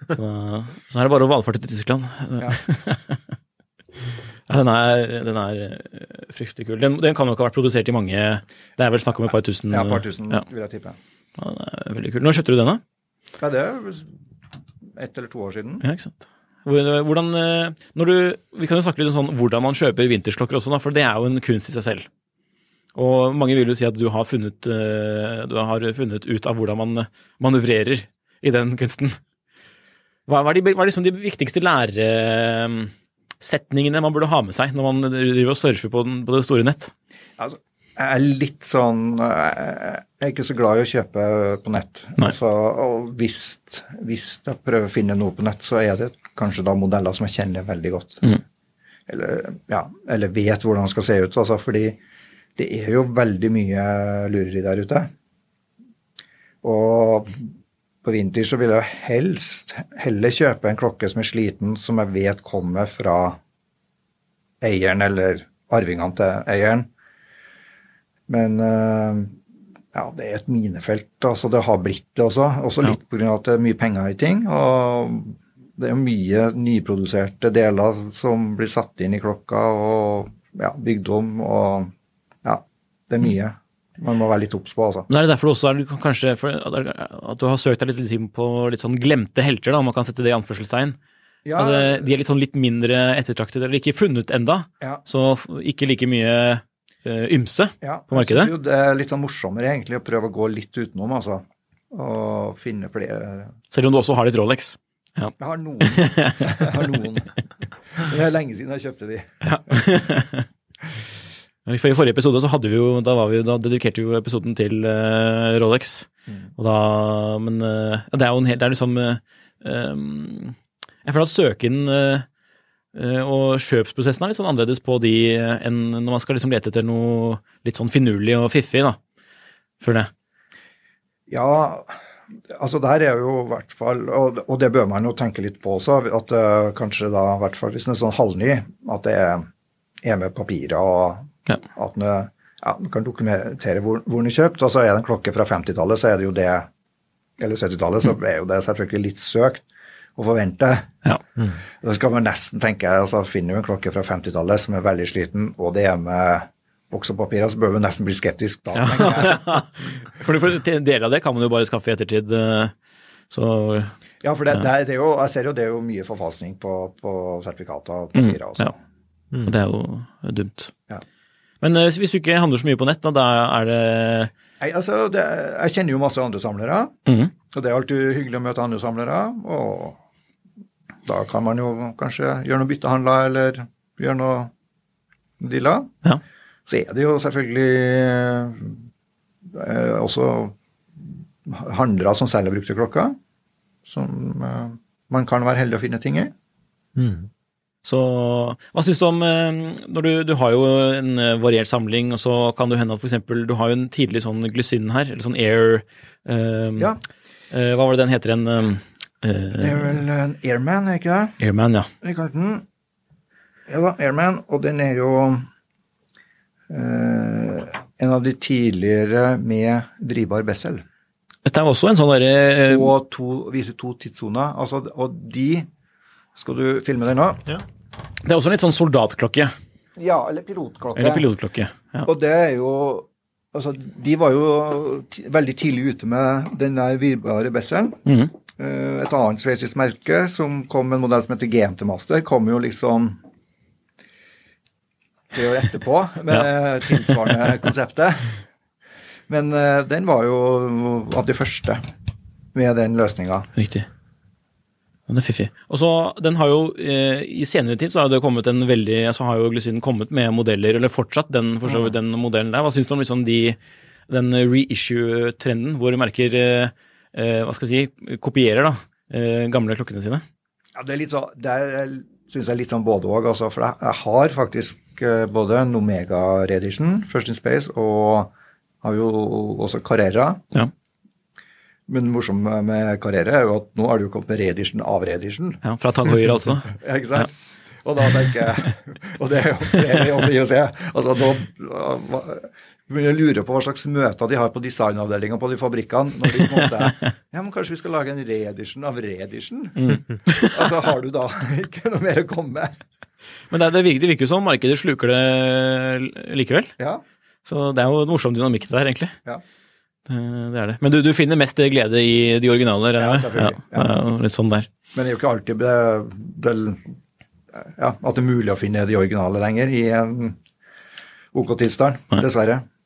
Så, så her er det bare å valfarte til Tyskland. Ja. Den er, den er eh, fryktelig kul. Den, den kan ikke ha vært produsert i mange Det er vel snakk om et par tusen? Ja, et par tusen, vil jeg tippe. ja, den er veldig kul. Når kjøpte du den, da? Ja, det er ett eller to år siden. Ja, ikke sant. Hvordan, eh, når du, vi kan jo snakke litt om sånn, hvordan man kjøper vintersklokker også, da, for det er jo en kunst i seg selv. Og mange vil jo si at du har funnet, eh, du har funnet ut av hvordan man manøvrerer i den kunsten. Hva, hva er, de, hva er liksom de viktigste læresetningene man burde ha med seg når man driver og surfer på, den, på det store nett? Altså, jeg er litt sånn Jeg er ikke så glad i å kjøpe på nett. Altså, og hvis, hvis jeg prøver å finne noe på nett, så er det kanskje da modeller som jeg kjenner veldig godt. Mm. Eller, ja, eller vet hvordan det skal se ut. Altså, fordi det er jo veldig mye lureri der ute. Og på vinter så vil jeg helst heller kjøpe en klokke som er sliten, som jeg vet kommer fra eieren eller arvingene til eieren. Men eh, ja, det er et minefelt. altså Det har blitt det også. Også litt grunn av at det er mye penger i ting. Og det er mye nyproduserte deler som blir satt inn i klokka og ja, bygd om. Og ja, det er mye man må være litt obs på, altså. Men er det derfor du også er, kanskje for, at, du har søkt deg litt på litt sånn glemte helter, da, om man kan sette det i anførselstegn? Ja, Altså, de er litt sånn litt mindre ettertraktet, eller ikke funnet enda, ja, så ikke like mye ymse. ja. På markedet? Jo det er litt sånn morsommere egentlig å prøve å gå litt utenom, altså. Og finne flere Selv om du også har litt Rolex. Jeg har noen. Jeg har noen. Det er lenge siden jeg kjøpte de. I forrige episode så hadde vi jo, da, var vi, da dedikerte vi jo episoden til uh, Rolex. Og da, men uh, det er jo en helt, det er liksom uh, um, Jeg føler at søken eh, eh, og kjøpsprosessen er litt sånn annerledes på de eh, enn når man skal liksom lete etter noe litt sånn finurlig og fiffig, da. Føler jeg. Ja, altså der er jo i hvert fall, og, og det bør man jo tenke litt på også, at uh, kanskje da, i hvert fall hvis den er sånn halvny, at det er, er med papirer og Ja. at den, ja, den kan dokumentere hvor, hvor den er kjøpt. Og så er det en klokke fra 50-tallet, så er det jo det, eller 70-tallet, så er jo det selvfølgelig litt søkt å forvente. Ja. Da skal man nesten tenke, altså finner du en klokke fra 50-tallet som er veldig sliten, og det er med boksepapirer, så bør man nesten bli skeptisk da. Ja. For, for en del av det kan man jo bare skaffe i ettertid. eh, Så Ja, for det, det, er, det er jo, jeg ser jo det er jo mye forfalskning på, på sertifikater og papirer også. ja. Og det er jo dumt. Ja. Men eh, hvis du ikke handler så mye på nett, da, da er det Nei, altså, det, jeg kjenner jo masse andre samlere, Mm. og det er alltid hyggelig å møte andre samlere. Og da kan man jo kanskje gjøre noe byttehandler eller gjøre noe dilla. Ja. Så er det jo selvfølgelig eh, også handlere som selger brukte klokker, som eh, man kan være heldig å finne ting i. Så hva syns du om eh, når du, du har jo en eh, variert samling, og så kan det hende at f.eks. du har jo en tidlig sånn glysin her, eller sånn air eh, Ja, eh, Hva var det den heter igjen? Eh, det er vel en Airman, er ikke det? Airman, ja. Rikarden. Ja da, Airman, og den er jo eh, en av de tidligere med drivbar Bessel. Dette er også en sånn derre eh, Og to, viser to tidssoner. Altså, og de Skal du filme den nå? Ja. Det er også en litt sånn soldatklokke. Ja, eller pilotklokke. Eller pilotklokke. Ja. Og det er jo Altså, de var jo veldig tidlig ute med den der virbare Besselen. Mm Eh, Et annet sveitsisk merke som kom med en modell som heter GMT Master, kom jo liksom det år etterpå med tilsvarende konseptet. Men eh, den var jo av de første med den løsninga. Riktig. Den er fiffig. Og så, den har jo, eh, I senere tid så har det kommet en veldig, så har jo Glycinen kommet med modeller, eller fortsatt den, for så vidt den modellen der. Hva syns du om liksom de, den reissue-trenden, hvor merker eh, eh, hva skal vi si, kopierer da, eh, gamle klokkene sine? Ja, det er litt sånn, det syns jeg er litt sånn både òg, altså. For jeg, jeg har faktisk eh, både en Omega Reedition, First in Space, og har jo også Carrera. Ja. Men det morsomme med Carrera er jo at nå har du kommet med Redition av Redition. Ja, fra Heuer, altså. Ja, ikke sant? Og da tenker jeg Og det er jo det er jo også i å se. Altså, nå begynner å lure på hva slags møter de har på designavdelinga på de fabrikkene. når de på en måte, ja, men Kanskje vi skal lage en reedition av reedition? Altså, har du da ikke noe mer å komme med? Men det, det, virker, det virker jo som markedet sluker det likevel. Ja. Så det er jo en morsom dynamikk det der, egentlig. ja. Det, det er det. Men du, du finner mest glede i de originale? Ja, selvfølgelig. Ja, litt sånn der. Men det er jo ikke alltid det, det, ja, at det er mulig å finne de originale lenger i en OK tilstand, dessverre.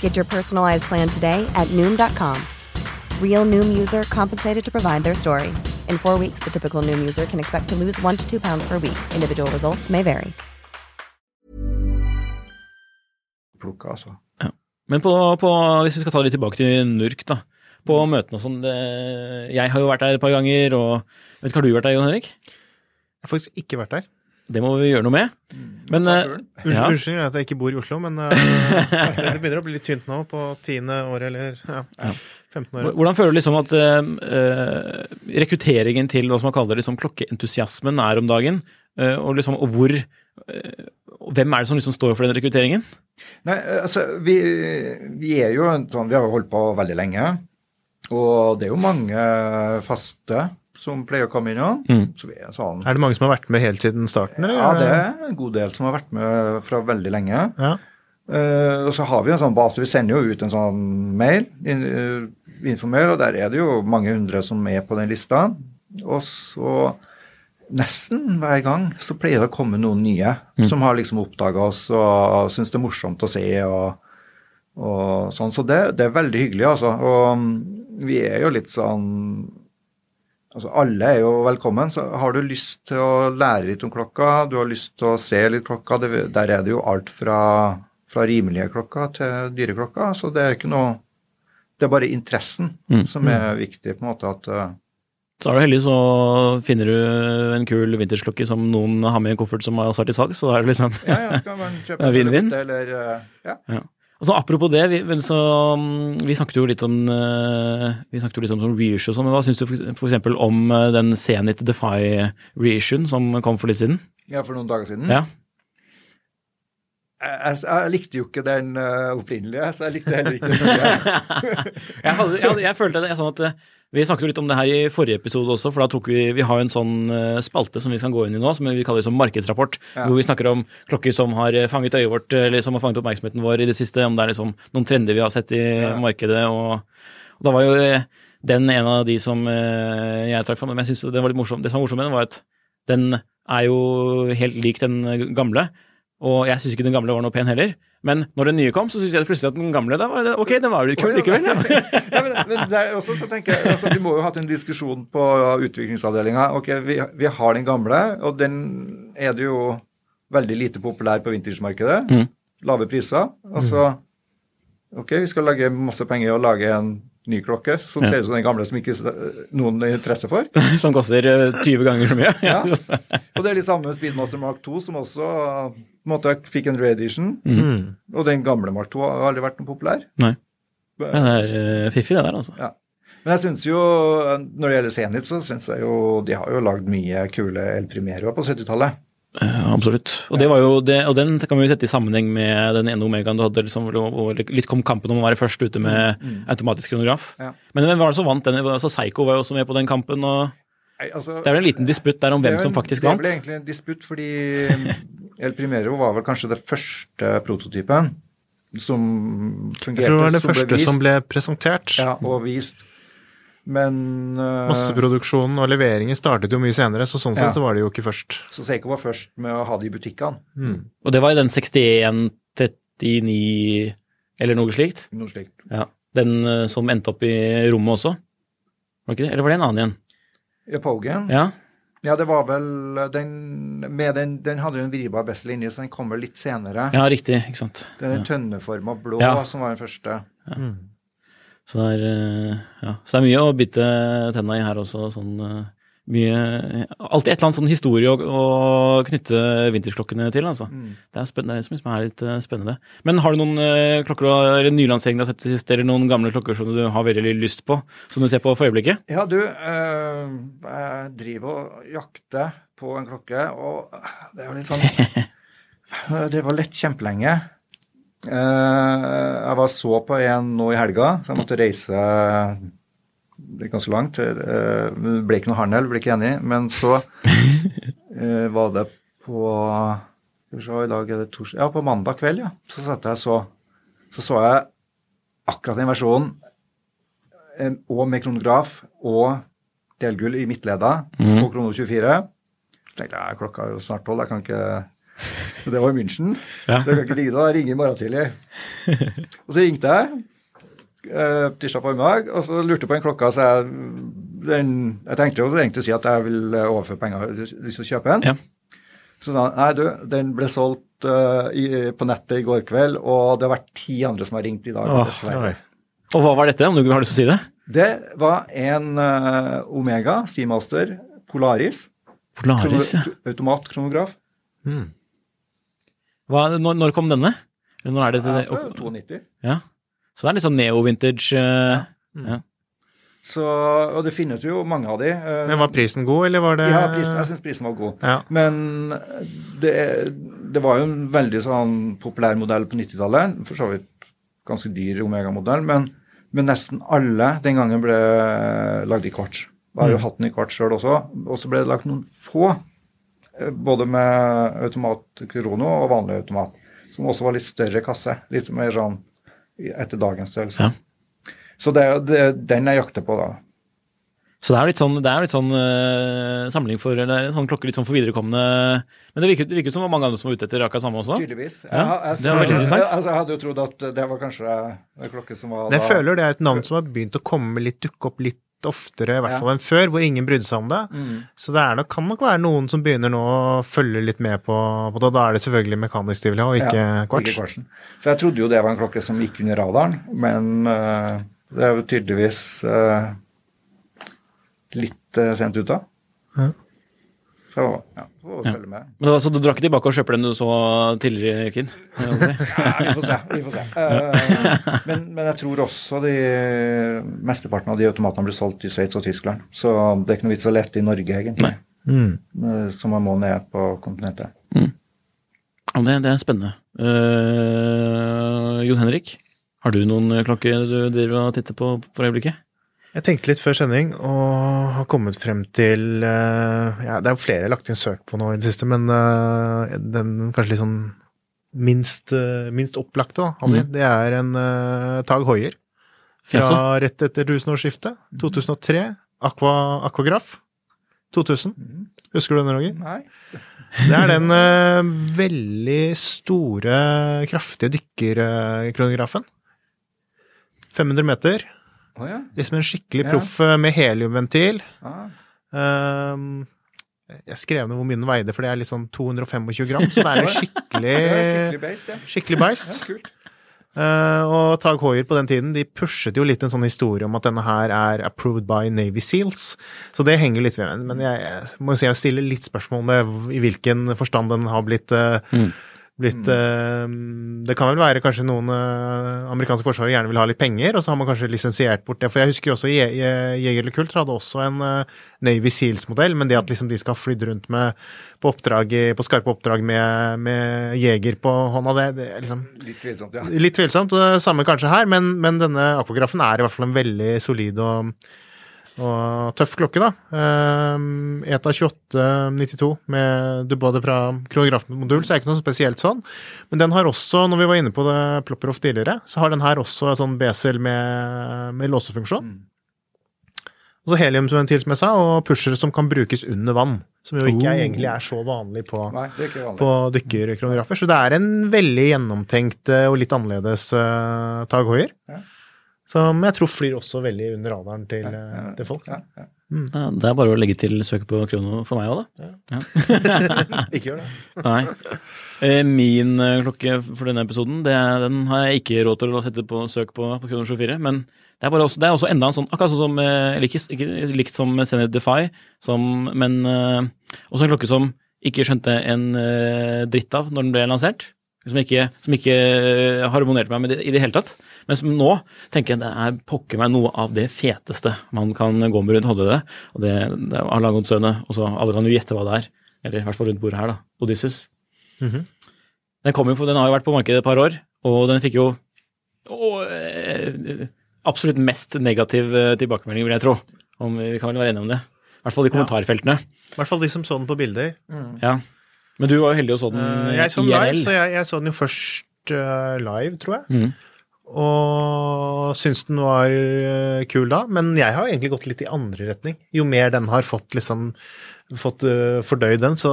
Get your personalized plan today at Noom.com. Real Noom user compensated to provide their story. In four weeks, the typical Noom user can expect to lose one to two pounds per week. Individual results may vary. plukka, altså. Men på, på, hvis vi skal ta det litt tilbake til NURK, da. På møtene og sånn. Jeg har jo vært der et par ganger, og vet ikke, har du vært der, Jon Henrik? Jeg har faktisk ikke vært der. Det må vi gjøre noe med. Men eh, Unnskyld, ja, Unnskyld at jeg ikke bor i Oslo, men uh, det begynner å bli litt tynt nå på tiende året eller ja, 15 år. hvordan føler du liksom at eh, eh, rekrutteringen til hva som man kaller liksom klokkeentusiasmen er om dagen? Uh, og liksom, og hvor Hvem er det som liksom står for den rekrutteringen? Nei, altså, vi, vi er jo sånn Vi har jo holdt på veldig lenge. Og det er jo mange faste som pleier å komme inn. Mm. Så vi er sånn Er det mange som har vært med helt siden starten, eller? Ja, det er en god del som har vært med fra veldig lenge. Ja. Uh, og så har vi en sånn base. Vi sender jo ut en sånn mail, in, uh, og der er det jo mange hundre som er på den lista. Og så nesten hver gang så pleier det å komme noen nye som har liksom oppdaga oss og syns det er morsomt å se. og, og sånn, Så det, det er veldig hyggelig, altså. Og mm, vi er jo litt sånn Altså, alle er jo velkommen. så Har du lyst til å lære litt om klokka, du har lyst til å se litt klokka, det, der er det jo alt fra, fra rimelige klokker til dyre klokker. Så det er ikke noe det er bare interessen Mm. som er viktig, på en måte. at eh, Så er du heldig, så finner du en kul vintersklokke som noen har med i en koffert som også er til salgs, så da er det liksom Ja, ja, skal man kjøpe Det er vinn-vinn. en eller eh, Ja. Ja. Og så Apropos det, vi, så, mm, vi snakket jo litt om eh, vi snakket jo litt om sånn reissue og sånn, men hva syns du eksempel om eh, den Zenit Defy reissuen som kom for litt siden? ja, for noen dager siden. Ja. Jeg, jeg, jeg likte jo ikke den eh, opprinnelige, så jeg likte heller ikke den nye. jeg, hadde, jeg, hadde, jeg følte det sånn at Vi snakket jo litt om det her i forrige episode også, for da tok vi Vi har en sånn eh, spalte som vi skal gå inn i nå, som vi kaller som markedsrapport. Ja. Hvor vi snakker om klokker som har eh, fanget øyet vårt, eller som har fanget oppmerksomheten vår i det siste. Om det er liksom noen trender vi har sett i Ja. markedet. Og, og da var jo eh, den en av de som eh, jeg trakk fram. Men jeg synes det var litt morsomt. Det som var morsomt med den, var at den er jo helt lik den gamle. Og jeg syns ikke den gamle var noe pen heller. Men når den nye kom, så syns jeg plutselig at den gamle da var det, ok, den var jo litt kul likevel. Ja. ja, men, men der også så tenker jeg, altså, Vi må jo ha hatt en diskusjon på utviklingsavdelinga. Ok, vi, vi har den gamle, og den er det jo veldig lite populær på vintagemarkedet. Mm. Lave priser. Altså, ok, vi skal lage masse penger og lage en ny klokke som Ja. ser ut som den gamle som ikke noen har interesse for. Som koster eh, 20 ganger så mye. Ja. Og det er litt samme med Speedmaster Mark 2, som også på en måte fikk en reedition. Mm. Og den gamle Mark 2 har aldri vært noe populær. Nei. Men det er eh, fiffig, det der, altså. Ja. Men jeg synes jo, når det gjelder Zenit, så syns jeg jo de har jo lagd mye kule El Primero på 70-tallet. Eh, absolutt. Og, det var jo det, og den kan vi jo sette i sammenheng med den ene Omegaen du hadde. Liksom, og litt kom kampen om å være først ute med automatisk kronograf. Ja. Men hvem var det som vant den? Altså, Psycho var jo også med på den kampen. og Nei, altså, Det er vel en liten disputt der om hvem en, som faktisk vant? Det er vel egentlig en disputt, fordi El Primero var vel kanskje det første prototypen som fungerte. Jeg tror det var det første ble som ble presentert. Ja, og vist. Men uh, Masseproduksjonen og leveringen startet jo mye senere, så sånn Ja. sett så var det jo ikke først. Så Seiko var først med å ha det i butikkene. Og det var i den 6139 eller noe slikt. Noe slikt. Ja. Den uh, som endte opp i rommet også. Var det ikke det? Eller var det en annen igjen? Ja, Pogan. Ja. Ja, det var vel den med den, den hadde jo en vribar bessel inni, så den kom vel litt senere. ja, riktig. Ikke sant. Det den tønneforma blå Ja. som var den første. Så det er, eh, ja. så det er mye å bite tenna i her også. Sånn, eh, mye, alltid et eller annet sånn historie å, å knytte vintersklokkene til. altså. Det er spennende, det er så mye som er litt eh, spennende. Men har du noen klokker eller nylanseringer du har sett til sist, eller noen gamle klokker som du har veldig lyst på, som du ser på for øyeblikket? Ja, du, jeg driver og jakter på en klokke, og det er jo litt sånn Det var lett kjempelenge. Eh, jeg var så på en nå i helga, så jeg måtte reise er ganske langt. Eh, Det ble ikke noe handel, ble ikke enig. Men så eh, var det på det torsdag Ja, på mandag kveld, ja. Så satte jeg så Så så jeg akkurat den versjonen, eh, og med kronograf og delgull i midtleda Mhm. på krono 24. Så tenkte jeg klokka er jo snart tolv, jeg kan ikke Det var i München. Ja. Det kan ikke ligge noe. jeg ringer i morgen tidlig. Og så ringte jeg eh, tirsdag formiddag, og så lurte jeg på en klokka, så jeg den, Jeg tenkte jo egentlig å si at jeg vil eh, overføre penger, jeg du lyst til å kjøpe en. Ja. Så sa han nei, du, den ble solgt uh, i, på nettet i går kveld, og det har vært ti andre som har ringt i dag, Åh, dessverre. Og hva var dette, om du har lyst til å si det? Det var en uh, Omega Steamaster Polaris. Polaris, ja. Automatkronograf. Automatkronograf. Hva, når, når kom denne? Eller Når er det til Ja, det? fra 92. Ja. Så det er litt sånn neo-vintage. Uh, ja. Så, og det finnes jo mange av de. eh, Men var prisen god, eller var det Ja, prisen, jeg syns prisen var god. Ja. Men det, det var jo en veldig sånn populær modell på 90-tallet. For så vidt ganske dyr Omega-modell, men, men nesten alle den gangen ble lagd i kvarts. Jeg har jo hatt den i kvarts sjøl også. Og så ble det lagt noen få, eh, både med automat krono og vanlig automat, som også var litt større kasse. Litt mer sånn etter dagens størrelse. Ja. Så det er den jeg jakter på, da. Så det er litt sånn, det er litt sånn uh, samling for eller sånn klokke litt sånn for viderekomne Men det virker, det virker som det var mange andre som var ute etter akkurat samme også. Tydeligvis. Ja, Jeg, jeg, det var veldig interessant. Jeg, altså, jeg hadde jo trodd at det var kanskje en klokke som var da. jeg da- føler det er et navn som har begynt å komme litt, dukke opp litt oftere, i hvert fall enn før, hvor ingen brydde seg om det. Mm. Så det nok, kan nok være noen som begynner nå å følge litt med på, på det. Da er det selvfølgelig mekanisk de vil ha, og ikke Ja, kvarts. Ikke kvartsen. Så jeg trodde jo det var en klokke som gikk under radaren, men uh, Det er jo tydeligvis uh, litt uh, sent ute. Ja. Så ja, får Ja. følge med. Men altså, du drar ikke tilbake og kjøper den du så tidligere, Kinn? Ja, vi får se. Vi får se. Uh, men, men jeg tror også de mesteparten av de automatene blir solgt i Sveits og Tyskland. Så det er ikke noe vits å lete i Norge, egentlig. Mm. Eh, Så man må ned på kontinentet. Mm. det, det er spennende. Uh, Jon Henrik, har du noen klokker du driver og titter på for øyeblikket? Jeg tenkte litt før sending og har kommet frem til eh, ja, Det er jo flere jeg har lagt inn søk på nå i det siste, men eh, den kanskje litt sånn minst, eh, minst opplagte da, Mm. det er en uh, Tag Hoier fra ja, rett etter tusenårsskiftet. 2003. Aqua, Aquagraf. 2000. Husker du den, Roger? Nei. Det er den uh, veldig store, kraftige dykkerkronografen. 500 meter. Å ja. Liksom en skikkelig proff ja. med heliumventil. Ah. Um, jeg skrev ned hvor mye den veide, for det er litt sånn 225 gram, så det er skikkelig, skikkelig beist, ja. skikkelig beist. ja. Eh, og Tag Hoier på den tiden de pushet jo litt en sånn historie om at denne her er approved by Navy Seals. Så det henger litt ved. Men jeg, jeg må jo si jeg stiller litt spørsmål med i hvilken forstand den har blitt uh, Mm. Blitt eh, Det kan vel være kanskje noen uh, amerikanske forsvarere gjerne vil ha litt penger, og så har man kanskje lisensiert bort det. For jeg husker jo også Je- Je- Jeger Kult hadde også en uh, Navy Seals-modell, men det at liksom de skal ha flydd rundt med på, oppdrag, på skarpe oppdrag med, med jeger på hånda, det, det er liksom Litt tvilsomt, ja. Litt tvilsomt, det samme kanskje her, men, men denne akvagrafen er i hvert fall en veldig solid og, og tøff klokke, da. Um, ETA 2892 med dubbade fra kronografmodul, så er det ikke noe spesielt sånn. Men den har også, når vi var inne på det Plopperhoff tidligere, så har den her også en sånn besel med, med låsefunksjon. Og så heliumventil, som jeg sa, og pushere som kan brukes under vann. Som jo ikke er, egentlig er så vanlig på, Nei, vanlig. på dykkerkronografer. Så det er en veldig gjennomtenkt eh, og litt annerledes uh, Tag Hoier. Ja. Som jeg tror flyr også veldig under radaren til, eh, til folk. Ja, ja. Ja, det er bare å legge til søk på krono for meg òg, da. Ikke gjør det. Nei. Eh, Min eh, klokke for denne episoden, det den har jeg ikke råd til å sette på søk på på Krono 24, men det er, bare også, det er også enda en sånn, akkurat sånn som like, ikke likt som Zenith Defy, som, men også en klokke som ikke skjønte en dritt av når den ble lansert. Som ikke, som ikke harmonerte meg med det i det hele tatt. Men nå tenker jeg det er pokker meg noe av det feteste man kan gå med rundt hodet. Og det, det er Alagon-sønet, og så alle kan jo gjette hva det er. Eller i hvert fall rundt bordet her, da. Odysseus. Den, kom jo, for- den har jo vært på markedet et par år, og den fikk jo å, eh, absolutt mest negativ eh, tilbakemelding, vil jeg tro. Om, vi kan vel være enige om det. I hvert fall i kommentarfeltene. I hvert fall de som så den på bilder. Ja. Men du var jo heldig og så den eh, jeg så den IRL. live, så jeg, jeg så den jo først uh, live, tror jeg. Mhm. Og syns den var eh, kul da, men jeg har egentlig gått litt i andre retning. Jo mer den har fått liksom fått uh, fordøyd den, så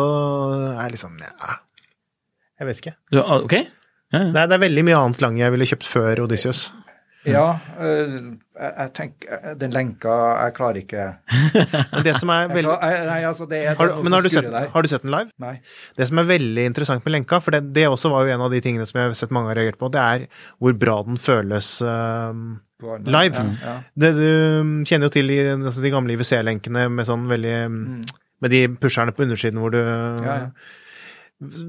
er liksom ja, Jeg vet ikke. Du, ok? Ja, ja. Det er, det er veldig mye annet lang jeg ville kjøpt før Odysseus. Ja, øh, jeg, jeg tenker øh, Den lenka Jeg klarer ikke Men det som er veldig Nei, altså, det er, har, du- Men har du, sett, har du sett den live? Nei. Det som er veldig interessant med lenka, for det, det også var jo en av de tingene som jeg har sett mange har reagert på, det er hvor bra den føles eh, live. Ja, ja. Det, du kjenner jo til i, altså de gamle IWC-lenkene med sånn veldig Med de pusherne på undersiden hvor du Mm. Ja, ja.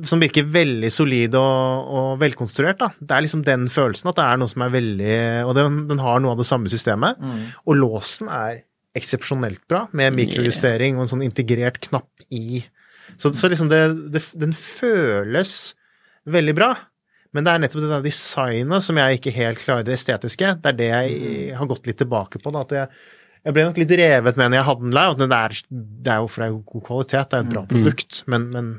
Som virker veldig solid og, og velkonstruert. da. Det er liksom den følelsen at det er noe som er veldig Og den, den har noe av det samme systemet. Mm. Og låsen er eksepsjonelt bra, med mikrojustering og en sånn integrert knapp i. Så, så liksom det, det Den føles veldig bra. Men det er nettopp det der designet som jeg ikke helt klarer det estetiske. Det er det jeg har gått litt tilbake på. Da, at jeg, jeg ble nok litt revet med når jeg hadde den der. Det er, det er jo for det er jo god kvalitet, det er et bra produkt, men, men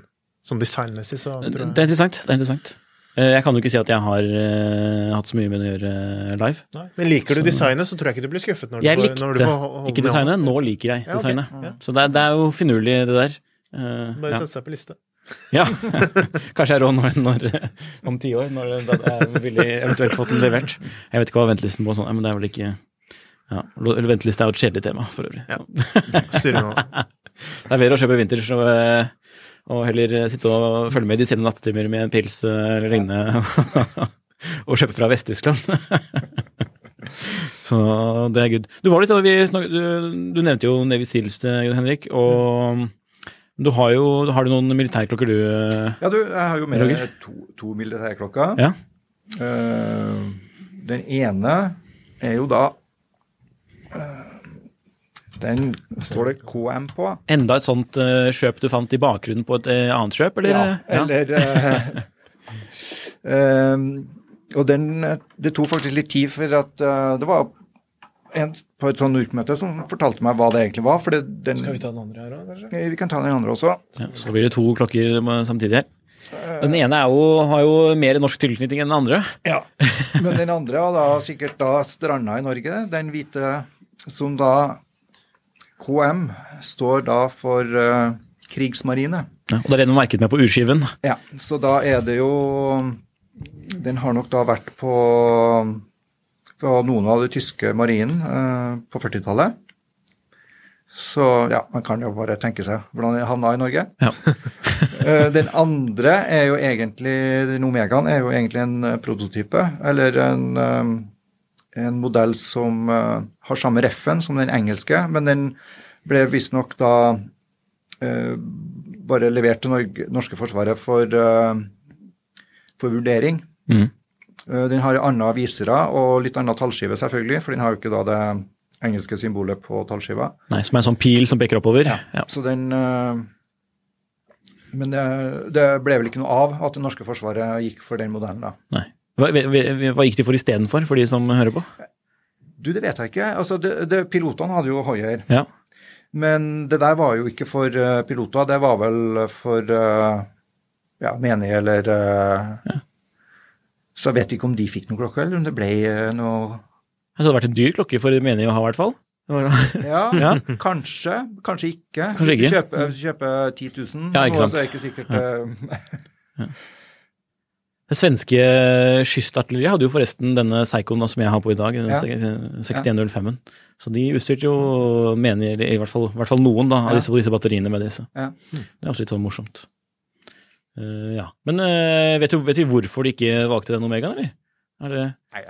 sånn designmessig så Det tror jeg er interessant. det er interessant. Eh, Jeg kan jo ikke si at jeg har uh, hatt så mye med det å gjøre eh, live. Nei. Men liker du designet, så tror jeg ikke du blir skuffet når du Jeg får, likte når du får ikke designet, nå liker jeg Ja, designet. Ja. Så det er, det er jo finurlig, det der. Uh, Bare ja. sette seg på liste. ja. Kanskje jeg er rå når, når, om ti år, når det er villig eventuelt fått den levert. Jeg vet ikke hva ventelisten på sånn, men det er vel ikke ja, Venteliste er jo et kjedelig tema for øvrig. Ja. Det er bedre å kjøpe vinter, så eh, og heller sitte og følge med i de sene nattetimer med en pils eh, eller lignende og kjøpe fra Vest-Tyskland. Så det er good. Du, var litt, sånn- du, du nevnte jo Navy Seals, eh, Henrik. og du har jo har du noen militærklokker, du? eh? Ja, du, jeg har jo med Roger? to, to militærklokker. Ja. Uh, den ene er jo da eh, Den står det KM på. Enda et sånt uh, kjøp du fant i bakgrunnen på et uh, annet kjøp, eller? Ja, eller eh, eh, Og den Det tok faktisk litt tid, for at det var en på et sånt NURK-møte som fortalte meg hva det egentlig var. For det, den, Skal vi ta den andre her òg, kanskje? Vi kan ta den andre også. Ja, så blir det to klokker samtidig her. Den ene er jo, har jo mer norsk tilknytning enn den andre. Ja. Men den andre har da sikkert da stranda i Norge. Den hvite som da KM står da for uh, krigsmarine. Ja, og det er den du merket med på urskiven. Ja, så da er det jo Den har nok da vært på, på noen av de tyske marinen uh, på 40-tallet. Så ja, man kan jo bare tenke seg hvordan den havna i Norge. Ja. Eh, den andre er jo egentlig Den Omegaen er jo egentlig en prototype, eller en, eh, en modell som eh, har samme reffen som den engelske, men den ble visstnok da eh, bare levert til Norge, norske forsvaret for, eh, for vurdering. Mm. Den har andre visere og litt annen tallskive, selvfølgelig, for den har jo ikke da det engelske symbolet på tallskiva. Nei, Som er en sånn pil som peker oppover. Ja. Så den Men det, det ble vel ikke noe av at det norske forsvaret gikk for den modellen, da. Nei. Hva, hva, gikk de for istedenfor, for de som hører på? Du, det vet jeg ikke. Altså, Pilotene hadde jo hoier. Ja. Men det der var jo ikke for eh, piloter, det var vel for eh, ja, menige eller ja. Så jeg vet ikke om de fikk noen klokke, eller om det ble eh, noe Det hadde vært en dyr klokke for menige å ha, i hvert fall. Ja, Ja. kanskje. Kanskje ikke. Kanskje Hvis du ikke. kjøper, hvis du kjøper 10 000, Ja, ikke sant. så er det ikke sikkert eh, Det svenske kystartilleriet hadde jo forresten denne Seikon som jeg har på i dag, Ja. 6105-en. Så de utstyrte jo mener i hvert fall, i hvert fall noen da, av disse, disse batteriene med disse. Ja. Det er også litt sånn morsomt. Uh, ja. Men uh, vet, du, vet vi hvorfor de ikke valgte den Omegaen, eller? Er det,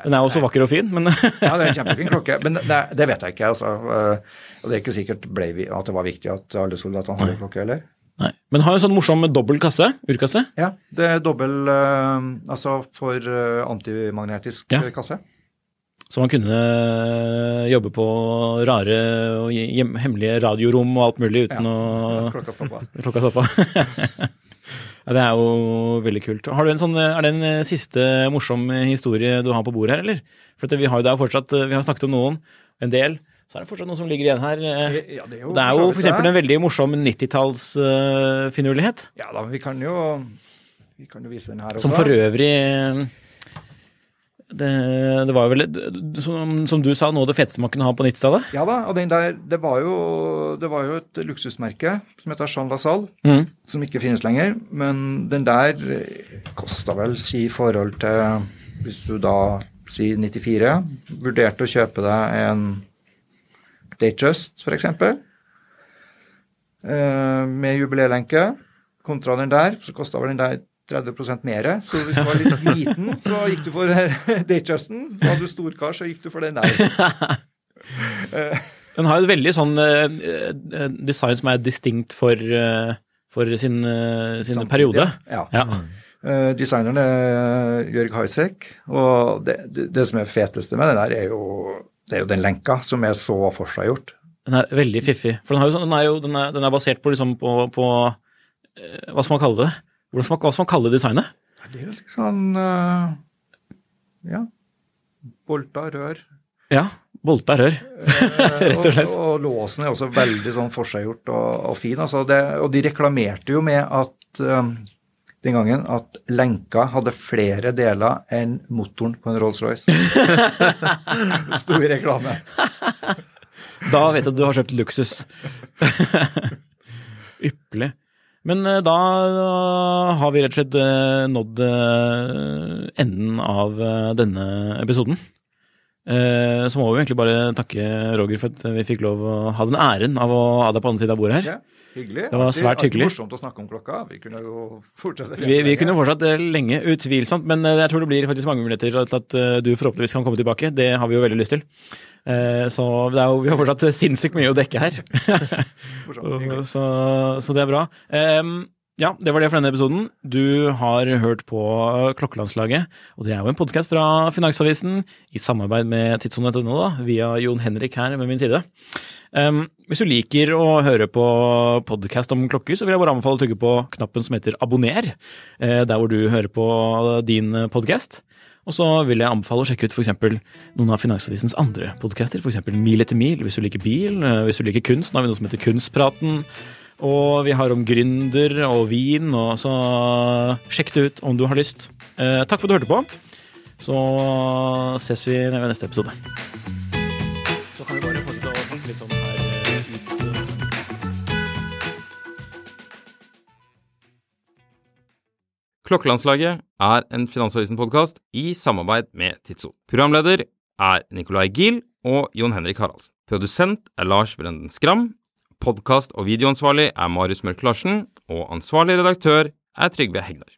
den er jo så vakker og fin, men Ja, det er en kjempefin klokke, men det, det vet jeg ikke. altså. Eh, Og det er ikke sikkert vi, at det var viktig at alle soldatene hadde klokke, eller? Nei. Men har en sånn morsom dobbel kasse, urkasse. Ja, det er dobbel eh, Altså for eh, antimagnetisk Ja. eh, kasse. Så man kunne jobbe på rare og hjem, hemmelige radiorom og alt mulig uten å Klokka stoppa. Klokka stoppa. ja, det er jo veldig kult. Har du en sånn, er det en siste morsom historie du har på bordet her, eller? For vi har jo det er fortsatt, vi har snakket om noen, en del. Så er det fortsatt noe som ligger igjen her. eh. Ja, det er jo Det er jo det. en veldig morsom 90-talls-finurlighet. Ja da, vi kan jo vi kan jo vise den her også. Som for øvrig eh, det, det var jo vel, som, som du sa, noe av det feteste man kunne ha på 90-tallet. Ja da, og den der, det var jo, det var jo et luksusmerke som heter Jean LaSalle, Mm. som ikke finnes lenger. Men den der kosta vel, si i forhold til Hvis du da si 94, vurderte å kjøpe deg en Datejust f.eks. Eh, med jubileelenke kontra den der, så kosta vel den der 30% mer. Så hvis du var litt liten, så gikk du for Datejusten. Var du storkar, så gikk du for den der. Den har jo et veldig sånn eh, eh, design som er distinkt for, for sin, sin periode. Ja. Ja. Eh, designeren er Jørg Heisek, og det, det som er feteste med den der, er jo, det er jo den lenka som er så forseggjort. Den er veldig fiffig. For den, har jo, sånn- den, er, jo, den, er, den er basert på, liksom, på, på eh, Hva skal man kalle det? Hvordan hva skal man kalle designet? Det er jo liksom eh, Ja. Bolta rør. Ja, bolta rør. Rett og slett. Og, og låsen er også veldig sånn forseggjort og, og fin. Altså det, og de reklamerte jo med at eh, den gangen at lenka hadde flere deler enn motoren på en Rolls-Royce. Stor reklame. Da vet du at du har kjøpt luksus. Ypperlig. Men eh, da har vi rett og slett eh, nådd eh, enden av denne episoden. Så må vi egentlig bare takke Roger for at vi fikk lov å ha den æren av å ha deg på andre siden av bordet her. Hyggelig. Det var Alltid- svært hyggelig. morsomt å snakke om klokka. Vi kunne jo fortsette. Vi, vi kunne fortsatt eh, lenge, utvilsomt, men eh, jeg tror det blir faktisk mange muligheter til at eh, du forhåpentligvis kan komme tilbake. Det har vi jo veldig lyst til. Så jo, vi har fortsatt sinnssykt mye å dekke her. Så, så det er bra. Ja, det var det for denne episoden. Du har hørt på Klokkelandslaget, og det er jo en podkast fra Finansavisen i samarbeid med tidssonen.no, via Jon Henrik her ved min side. Um, hvis du liker å høre på podkast om klokker, så vil jeg bare anbefale å trykke på knappen som heter abonner, eh, der hvor du hører på din podkast. Og så vil jeg anbefale å sjekke ut f.eks. noen av Finansavisens andre podcaster, f.eks. Mil etter mil, hvis du liker bil, eh, hvis du liker kunst. Nå har vi noe som heter Kunstpraten. Og vi har om gründer og vin, og så sjekk det ut om du har lyst. Eh, takk for at du hørte på. Så ses vi ved neste episode. Så kan vi bare fortsette å snakke litt sånn her Klokkelandslaget er en Finansavisen-podkast i samarbeid med Tidso. Programleder er Nicolai Giel og Jon Henrik Haraldsen. Produsent er Lars Brenden Skram. Podkast- og videoansvarlig er Marius Mørk Larsen. Og ansvarlig redaktør er Trygve Hegnar.